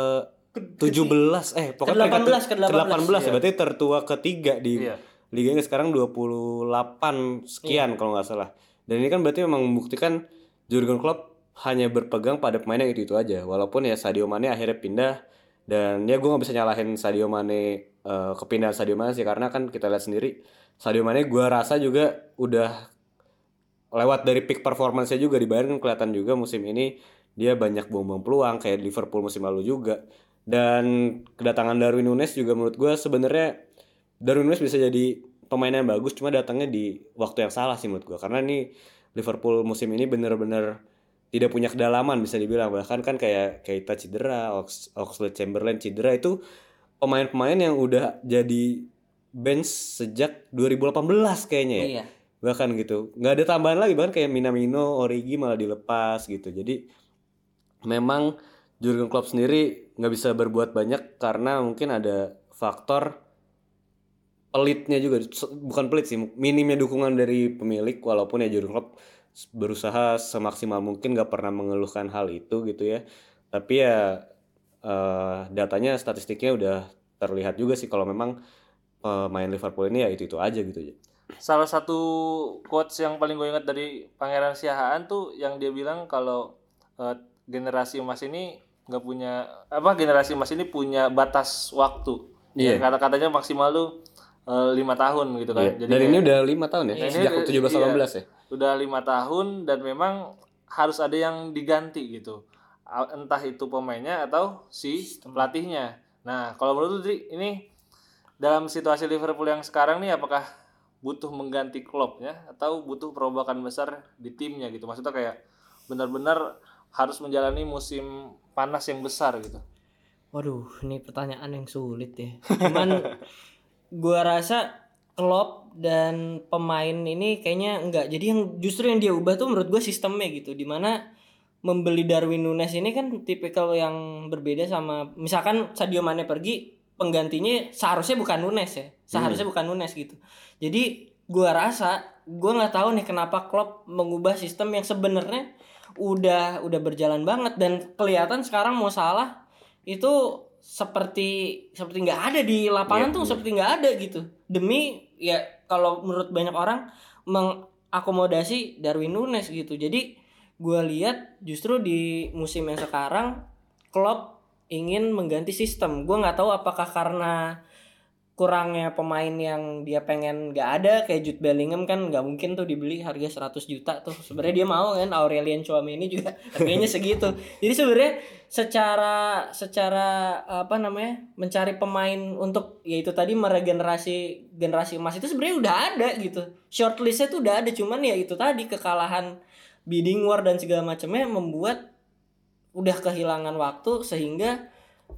A: 17 eh pokoknya
C: Ke-18,
A: peringkat-
C: ke-18.
A: ke-18 ya berarti tertua ketiga di
B: Iya.
A: Liga Inggris sekarang 28 sekian kalau nggak salah. Dan ini kan berarti memang membuktikan Jurgen Klopp hanya berpegang pada pemain yang itu-itu aja. Walaupun ya Sadio Mane akhirnya pindah dan ya gue nggak bisa nyalahin Sadio Mane eh, kepindahan Sadio Mane sih karena kan kita lihat sendiri Sadio Mane gue rasa juga udah lewat dari peak performance-nya juga di Bayern kelihatan juga musim ini dia banyak buang-buang peluang kayak Liverpool musim lalu juga. Dan kedatangan Darwin Nunes juga menurut gue sebenarnya Darwin Nunes bisa jadi pemain yang bagus cuma datangnya di waktu yang salah sih menurut gue karena nih Liverpool musim ini bener-bener tidak punya kedalaman bisa dibilang. Bahkan kan kayak Keita cedera, Ox Oxlade Chamberlain cedera itu pemain-pemain yang udah jadi bench sejak 2018 kayaknya ya.
C: Iya.
A: bahkan gitu. Nggak ada tambahan lagi bahkan kayak Minamino, Origi malah dilepas gitu. Jadi memang Jurgen Klopp sendiri nggak bisa berbuat banyak karena mungkin ada faktor pelitnya juga. Bukan pelit sih minimnya dukungan dari pemilik walaupun ya Jurgen Klopp berusaha semaksimal mungkin nggak pernah mengeluhkan hal itu gitu ya. Tapi ya eh, datanya statistiknya udah terlihat juga sih kalau memang pemain Liverpool ini ya itu itu aja gitu ya
B: Salah satu quotes yang paling gue ingat dari Pangeran Siahaan tuh yang dia bilang kalau eh, generasi emas ini nggak punya apa generasi emas ini punya batas waktu.
A: Iya.
B: Ya, kata-katanya maksimal tuh eh, lima tahun gitu kan.
A: Iya.
B: Jadi
A: Dan
B: kayak-
A: ini udah lima tahun ya,
B: Ini
A: sejak
B: udah-
A: 17
B: iya.
A: 18 ya.
B: udah lima tahun dan memang harus ada yang diganti gitu entah itu pemainnya atau si pelatihnya nah kalau menurut lu ini dalam situasi Liverpool yang sekarang nih apakah butuh mengganti Kloppnya atau butuh perubahan besar di timnya gitu maksudnya kayak benar-benar harus menjalani musim panas yang besar gitu
C: Waduh, ini pertanyaan yang sulit ya. Cuman [laughs] gua rasa Klopp dan pemain ini kayaknya enggak. Jadi yang justru yang dia ubah tuh menurut gue sistemnya gitu. Di mana membeli Darwin Nunes ini kan tipikal yang berbeda sama misalkan Sadio Mane pergi penggantinya seharusnya bukan Nunes ya. Seharusnya bukan Nunes gitu. Jadi gua rasa gua nggak tahu nih kenapa Klopp mengubah sistem yang sebenarnya udah udah berjalan banget. Dan kelihatan sekarang mau salah itu seperti seperti nggak ada di lapangan
A: Iya,
C: tuh
A: iya.
C: seperti nggak ada gitu. Demi ya kalau menurut banyak orang mengakomodasi Darwin Nunes gitu. Jadi gue lihat justru di musim yang sekarang Klopp ingin mengganti sistem. Gue nggak tahu apakah karena kurangnya pemain yang dia pengen nggak ada kayak Jude Bellingham kan nggak mungkin tuh dibeli harga 100 juta tuh. Sebenarnya dia mau kan Aurelian Chouameni juga [laughs] harganya segitu. Jadi sebenarnya secara secara apa namanya mencari pemain untuk ya itu tadi meregenerasi generasi emas itu sebenarnya udah ada gitu. Shortlistnya tuh udah ada cuman ya itu tadi kekalahan bidding war dan segala macamnya membuat udah kehilangan waktu sehingga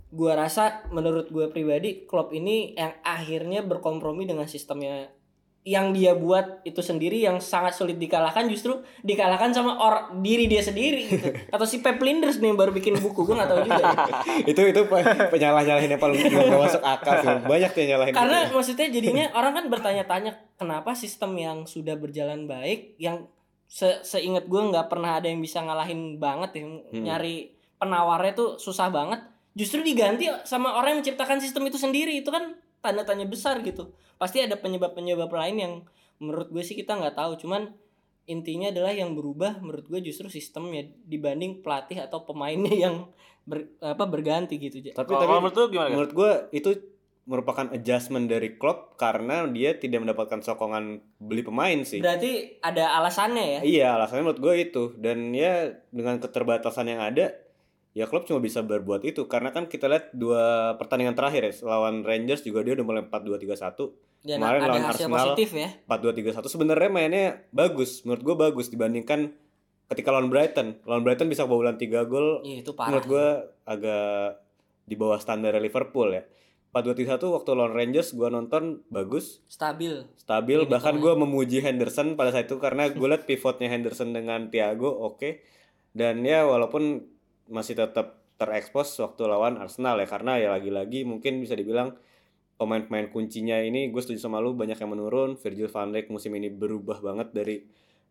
C: gua rasa menurut gue pribadi Klopp ini yang akhirnya berkompromi dengan sistemnya yang dia buat itu sendiri yang sangat sulit dikalahkan justru dikalahkan sama or diri dia sendiri gitu. [laughs] atau si Pep Linders nih yang baru bikin buku gue nggak tahu juga ya. [laughs]
A: itu itu pe- penyalah nyalahin yang paling nggak masuk akal sih. Banyak yang nyalahin.
C: karena
A: gitu.
C: maksudnya jadinya orang kan bertanya-tanya kenapa sistem yang sudah berjalan baik yang se seingat gue nggak pernah ada yang bisa ngalahin banget ya nyari penawarnya tuh susah banget justru diganti sama orang yang menciptakan sistem itu sendiri. Itu kan tanda tanya besar gitu. Pasti ada penyebab penyebab lain yang menurut gue sih kita nggak tahu. Cuman intinya adalah yang berubah menurut gue justru sistemnya dibanding pelatih atau pemainnya yang ber, apa berganti gitu
A: tapi
B: Kalau-
A: tapi
B: menurut lu gimana,
A: menurut gue itu merupakan adjustment dari Klopp karena dia tidak mendapatkan sokongan beli pemain sih.
C: berarti ada alasannya ya?
A: Iya, alasannya menurut gue itu. Dan ya dengan keterbatasan yang ada, ya Klopp cuma bisa berbuat itu. Karena kan kita lihat dua pertandingan terakhir ya, lawan Rangers juga dia udah mulai 4-2-3-1.
C: dan
A: Kemarin
C: ada
A: lawan
C: hasil
A: Arsenal.
C: positif ya
A: 4-2-3-1 sebenarnya mainnya bagus. Menurut gue bagus dibandingkan ketika lawan Brighton. Lawan Brighton bisa kebobolan 3 gol.
C: Iya itu parah.
A: Menurut gue agak di bawah standar Liverpool ya. 4-2-3-1 waktu lawan Rangers gue nonton bagus
C: Stabil.
A: stabil bahkan gue memuji Henderson pada saat itu karena gue liat pivotnya Henderson dengan Thiago oke dan ya walaupun masih tetap terekspos waktu lawan Arsenal ya karena ya lagi-lagi mungkin bisa dibilang pemain-pemain kuncinya ini gue setuju sama lu banyak yang menurun. Virgil van Dijk musim ini berubah banget dari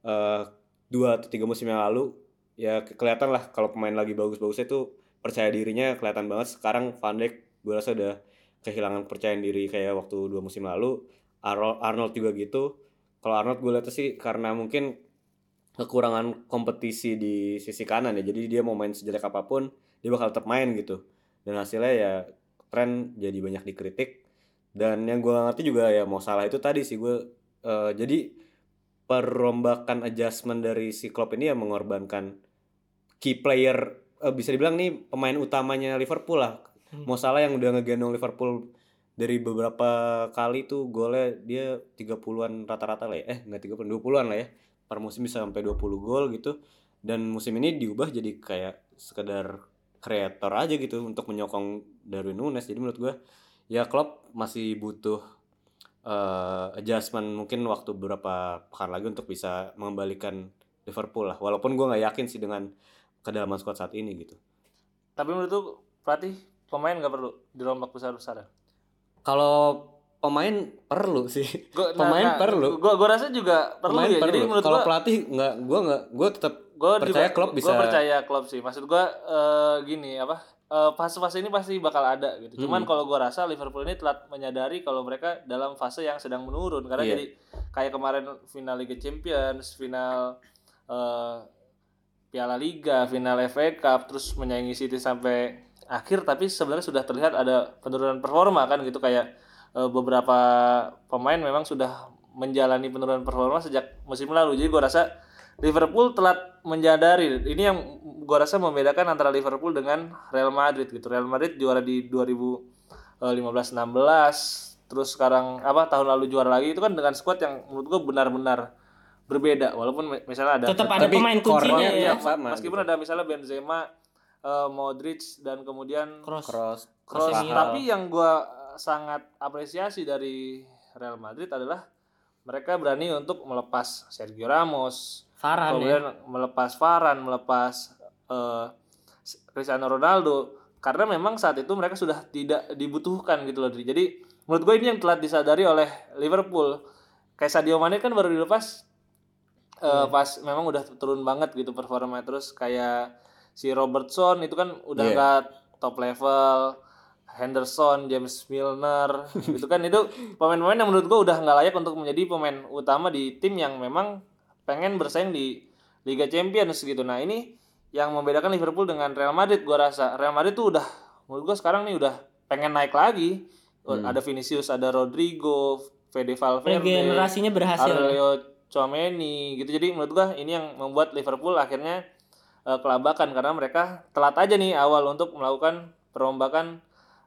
A: eh, dua atau tiga musim yang lalu. Ya ke- kelihatan lah kalau pemain lagi bagus-bagusnya itu percaya dirinya kelihatan banget. Sekarang Van Dijk gue rasa udah kehilangan percayaan diri kayak waktu dua musim lalu. Arnold juga gitu. Kalau Arnold gue lihat sih karena mungkin kekurangan kompetisi di sisi kanan ya. Jadi dia mau main sejelek apa pun dia bakal tetap main gitu. Dan hasilnya ya tren jadi banyak dikritik. Dan yang gue ngerti juga ya mau salah itu tadi sih gue eh, jadi perombakan adjustment dari si Klopp ini ya mengorbankan key player eh, bisa dibilang nih pemain utamanya Liverpool lah. Mau salah yang udah ngegendong Liverpool dari beberapa kali tuh golnya dia 30-an rata-rata lah ya. Eh nggak 30 20-an lah ya per musim bisa sampai 20 gol gitu. Dan musim ini diubah jadi kayak sekedar kreator aja gitu untuk menyokong Darwin Nunes. Jadi menurut gue ya Klopp masih butuh eh, adjustment mungkin waktu beberapa pekan lagi untuk bisa mengembalikan Liverpool lah. Walaupun gue nggak yakin sih dengan kedalaman squad saat ini gitu.
B: Tapi menurut tuh pelatih pemain nggak perlu dirombak besar besaran.
A: kalau pemain perlu sih
B: Gua, [laughs]
A: pemain perlu
B: Gue gua rasa juga perlu
A: pemain
B: ya. Jadi
A: perlu
B: menurut
A: kalau
B: gua
A: pelatih nggak gue nggak gue tetap
B: gue
A: percaya Klopp bisa
B: Gue percaya Klopp sih. Maksud gue eh, gini apa? eh, fase-fase ini pasti bakal ada gitu. Cuman
A: Hmm.
B: kalau gue rasa Liverpool ini telah menyadari kalau mereka dalam fase yang sedang menurun karena
A: Iya.
B: jadi kayak kemarin final Liga Champions, final eh, Piala Liga, final FA Cup, terus menyaingi City sampai akhir, tapi sebenarnya sudah terlihat ada penurunan performa kan gitu kayak beberapa pemain memang sudah menjalani penurunan performa sejak musim lalu. Jadi gue rasa Liverpool telah menyadari ini yang gue rasa membedakan antara Liverpool dengan Real Madrid gitu. Real Madrid juara di 2015-16, terus sekarang apa tahun lalu juara lagi itu kan dengan squad yang menurut gue benar-benar berbeda walaupun mi- misalnya ada
C: Tetap ada
A: Tapi
C: pemain kuncinya
A: iya,
C: ya.
A: sama
B: meskipun ada misalnya Benzema, eh, Modric dan kemudian
C: Cross.
A: cross
B: Kroos.
C: Casemiro.
B: Tapi yang gua sangat apresiasi dari Real Madrid adalah mereka berani untuk melepas Sergio Ramos,
C: Varane ya.
B: kemudian melepas Varane, melepas eh, Cristiano Ronaldo karena memang saat itu mereka sudah tidak dibutuhkan gitu loh. Jadi menurut gue ini yang telah disadari oleh Liverpool. Kayak Sadio Mane kan baru dilepas eh, pas memang udah turun banget gitu performa terus kayak si Robertson itu kan udah
A: Iya.
B: nggak top level. Henderson, James Milner, [laughs] gitu kan itu pemain-pemain yang menurut gue udah nggak layak untuk menjadi pemain utama di tim yang memang pengen bersaing di Liga Champions gitu. Nah ini yang membedakan Liverpool dengan Real Madrid gua rasa Real Madrid tuh udah menurut gua sekarang nih udah pengen naik lagi. Ada Vinicius, ada Rodrigo, Fede Valverde,
C: Regenerasinya berhasil.
B: Aurelio Tchouameni gitu. Jadi menurut gua ini yang membuat Liverpool akhirnya eh, kelabakan karena mereka telat aja nih awal untuk melakukan perombakan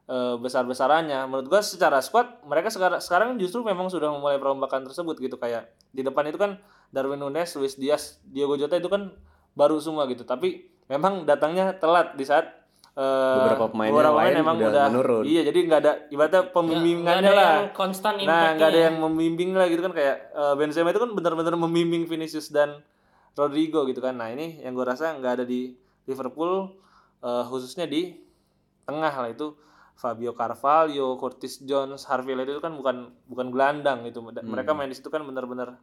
B: eh, besar-besarannya. Menurut gua secara squad mereka sekarang sekarang justru memang sudah memulai perombakan tersebut gitu kayak di depan itu kan Darwin Nunes, Luis Diaz, Diogo Jota itu kan baru semua gitu. Tapi memang datangnya telat di saat eh,
A: Beberapa pemain yang
B: beberapa
A: lain
B: emang
A: udah menurun.
B: Iya, jadi nggak ada ibaratnya pembimbingannya
C: ada
B: lah.
C: yang konstan
B: Nah, nggak ada
C: ya.
B: yang membimbing lah gitu kan kayak eh, Benzema itu kan benar-benar membimbing Vinicius dan Rodrigo gitu kan. Nah, ini yang gue rasa nggak ada di Liverpool eh, khususnya di tengah lah itu Fabio Carvalho, Curtis Jones, Harvey Elliott itu kan bukan bukan gelandang gitu.
A: Hmm.
B: Mereka main di situ kan benar-benar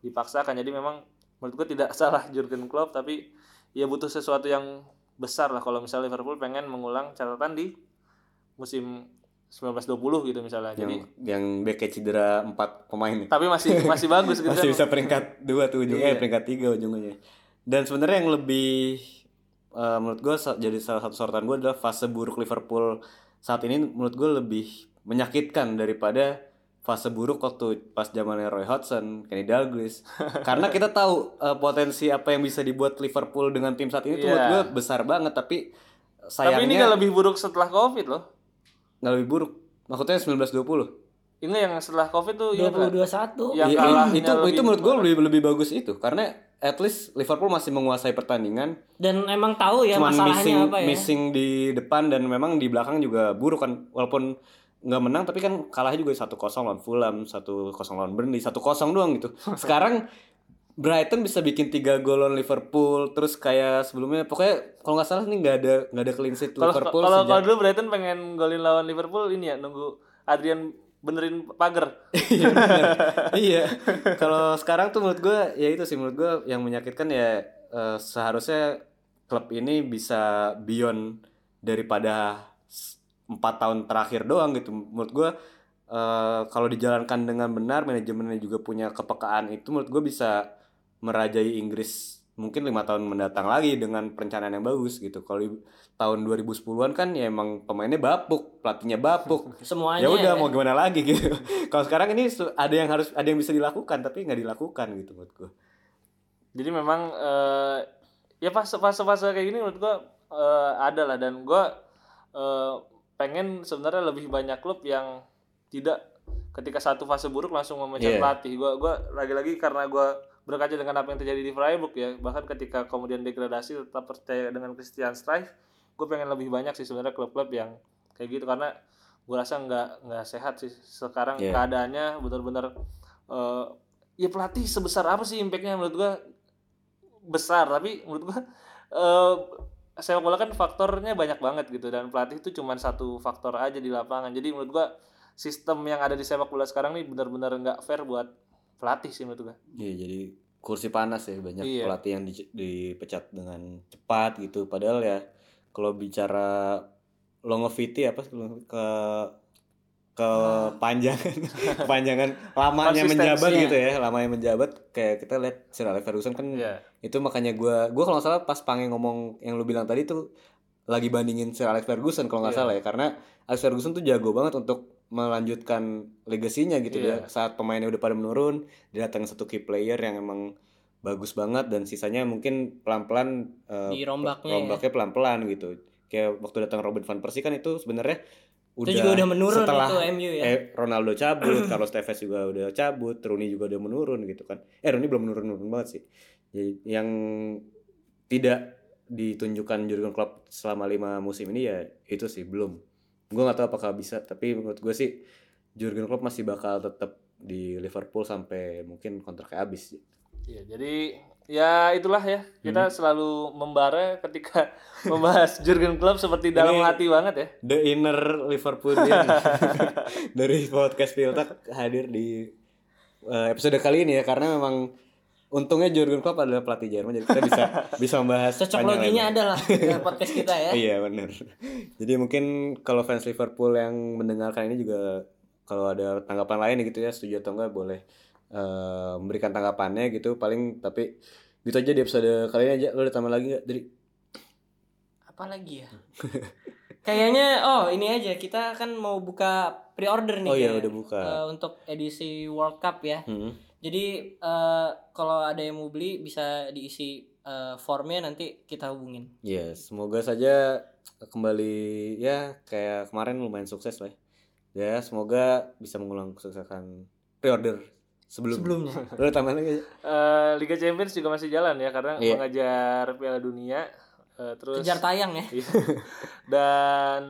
B: dipaksakan. Jadi memang menurut gue tidak [laughs] salah Jurgen Klopp tapi ya butuh sesuatu yang besar lah kalau misalnya Liverpool pengen mengulang catatan di musim 1920 gitu misalnya. Jadi
A: yang yang beknya cedera empat pemain
B: tapi masih [laughs] masih bagus gitu
A: masih
B: kan.
A: bisa peringkat dua tuh ujungnya
B: Iya.
A: eh, peringkat tiga ujungnya dan sebenarnya yang lebih eh, menurut gue jadi salah satu sorotan gue adalah fase buruk Liverpool saat ini menurut gue lebih menyakitkan daripada fase buruk waktu pas zamannya Roy Hodgson, Kenny Dalglish. [laughs] Karena kita tahu eh, potensi apa yang bisa dibuat Liverpool dengan tim saat ini tuh
B: Iya.
A: menurut gue besar banget tapi
B: Tapi ini
A: sayangnya
B: nggak lebih buruk setelah Covid loh.
A: nggak lebih buruk. Maksudnya 1920.
B: Ini yang setelah Covid tuh ingat nggak?
C: 2021.
B: yang
A: Iya,
B: kalahnya
A: itu itu menurut gue lebih lebih bagus itu karena at least Liverpool masih menguasai pertandingan.
C: Dan emang tahu ya
A: cuman
C: masalahnya
A: missing
C: apa ya.
A: missing di depan dan memang di belakang juga buruk kan. Walaupun nggak menang tapi kan kalahnya juga satu kosong lawan Fulham satu kosong lawan Burnley satu kosong doang gitu. [laughs] Sekarang Brighton bisa bikin tiga gol lawan Liverpool terus kayak sebelumnya pokoknya kalau nggak salah nih nggak ada nggak ada clean sheet Liverpool
B: kalau kalau dulu Brighton pengen golin lawan Liverpool ini ya nunggu Adrian benerin pagar. [laughs]
A: iya iya. Kalau sekarang tuh menurut gue ya itu sih menurut gue yang menyakitkan ya eh, seharusnya klub ini bisa beyond daripada empat tahun terakhir doang gitu. Menurut gue eh, kalau dijalankan dengan benar manajemennya juga punya kepekaan itu menurut gue bisa merajai Inggris mungkin lima tahun mendatang lagi dengan perencanaan yang bagus gitu kalau di tahun 2010-an kan ya emang pemainnya bapuk pelatihnya bapuk [laughs]
C: Semuanya
A: ya udah
C: ya.
A: mau gimana lagi gitu [laughs] kalau sekarang ini ada yang harus ada yang bisa dilakukan tapi nggak dilakukan gitu menurut gue
B: Jadi memang eh, ya fase fase fase kayak gini menurut gua eh, ada lah dan gua eh, pengen sebenarnya lebih banyak klub yang tidak ketika satu fase buruk langsung memecat
A: Iya.
B: pelatih. Gua gua lagi-lagi karena gua berkaca dengan apa yang terjadi di Freiburg ya, bahkan ketika kemudian degradasi tetap percaya dengan Christian Streich, gue pengen lebih banyak sih sebenarnya klub-klub yang kayak gitu. Karena gue rasa nggak nggak sehat sih sekarang
A: Iya.
B: keadaannya benar-benar eh, ya pelatih sebesar apa sih impactnya menurut gua? Besar tapi menurut gua eh sepak bola kan faktornya banyak banget gitu dan pelatih itu cuma satu faktor aja di lapangan. Jadi menurut gua sistem yang ada di sepak bola sekarang nih benar-benar nggak fair buat pelatih sih menurut gua
A: Iya jadi kursi panas ya banyak
B: Iya.
A: pelatih yang di- dipecat dengan cepat gitu padahal ya kalau bicara longevity apa ke ke panjangan [laughs] kepanjangan lamanya menjabat gitu ya lamanya menjabat kayak kita lihat Sir Alex Ferguson kan
B: Iya.
A: itu makanya gua gua kalau nggak salah pas pange ngomong yang lu bilang tadi tuh lagi bandingin Sir Alex Ferguson kalau nggak
B: Iya.
A: salah ya karena Alex Ferguson tuh jago banget untuk melanjutkan legasinya gitu
B: Iya.
A: dia saat pemainnya udah pada menurun dia datang satu key player yang emang bagus banget dan sisanya mungkin pelan-pelan eh,
C: Dirombaknya ya.
A: rombaknya pelan-pelan gitu kayak waktu datang Robin van Persie kan itu sebenarnya udah
C: Itu juga udah menurun
A: setelah
C: itu MU ya.
A: eh, Ronaldo cabut [clears throat] Carlos Tevez juga udah cabut Rooney juga udah menurun gitu kan eh Rooney belum menurun-menurun banget sih Jadi, yang tidak ditunjukkan Jurgen Klopp selama lima musim ini ya itu sih belum gue nggak tahu apakah bisa tapi menurut gue sih Jurgen Klopp masih bakal tetap di Liverpool sampai mungkin kontraknya habis.
B: Iya, jadi ya itulah ya kita selalu membara ketika [laughs] membahas Jurgen Klopp seperti dalam
A: Ini-
B: hati banget ya.
A: The Inner Liverpoolian. [laughs] Dari podcast Piltak hadir di eh, episode kali ini ya karena memang untungnya Jurgen Klopp adalah pelatih Jerman jadi kita bisa [laughs] bisa membahas
C: Cocok loginya
A: lebar.
C: ada lah [laughs] dengan podcast kita ya.
A: Iya benar. Jadi mungkin kalau fans Liverpool yang mendengarkan ini juga kalau ada tanggapan lain gitu ya setuju atau enggak boleh eh, memberikan tanggapannya gitu paling tapi gitu aja di episode kali ini aja lo tambah lagi nggak dari
C: Apa lagi ya? [laughs] Kayaknya oh ini aja kita kan mau buka pre-order nih
A: Oh iya, udah buka.
C: Eh, untuk edisi World Cup ya.
A: Hmm.
C: Jadi eh, kalau ada yang mau beli bisa diisi eh, formnya nanti kita hubungin.
A: Ya, semoga saja kembali ya kayak kemarin lumayan sukses lah. Ya, semoga bisa mengulang kesuksesan pre-order sebelum
C: Sebelumnya. [laughs]
A: Lo tambah lagi.
B: Eh, Liga Champions juga masih jalan ya karena
A: Iya.
B: mengajar Piala Dunia eh, terus
C: Kejar tayang ya.
B: Iya. [laughs] dan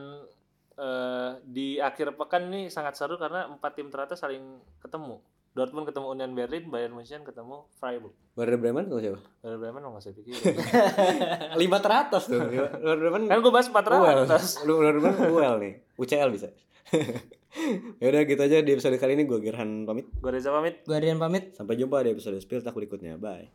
B: eh, di akhir pekan ini sangat seru karena empat tim teratas saling ketemu Dortmund ketemu Union Berlin Bayern Munchen ketemu Freiburg
A: Werder Bremen tuh siapa?
B: Werder Bremen nggak usah pikir [laughs]
A: Lima teratas tuh. Werder Bremen
B: kan gue bahas empat teratas
A: lu Werder Bremen well nih. UCL bisa. [laughs] ya udah gitu aja di episode kali ini gue Gerhan pamit.
B: gue Reza pamit
C: Gue Adrian pamit.
A: Sampai jumpa di episode Spill Tak berikutnya. Bye.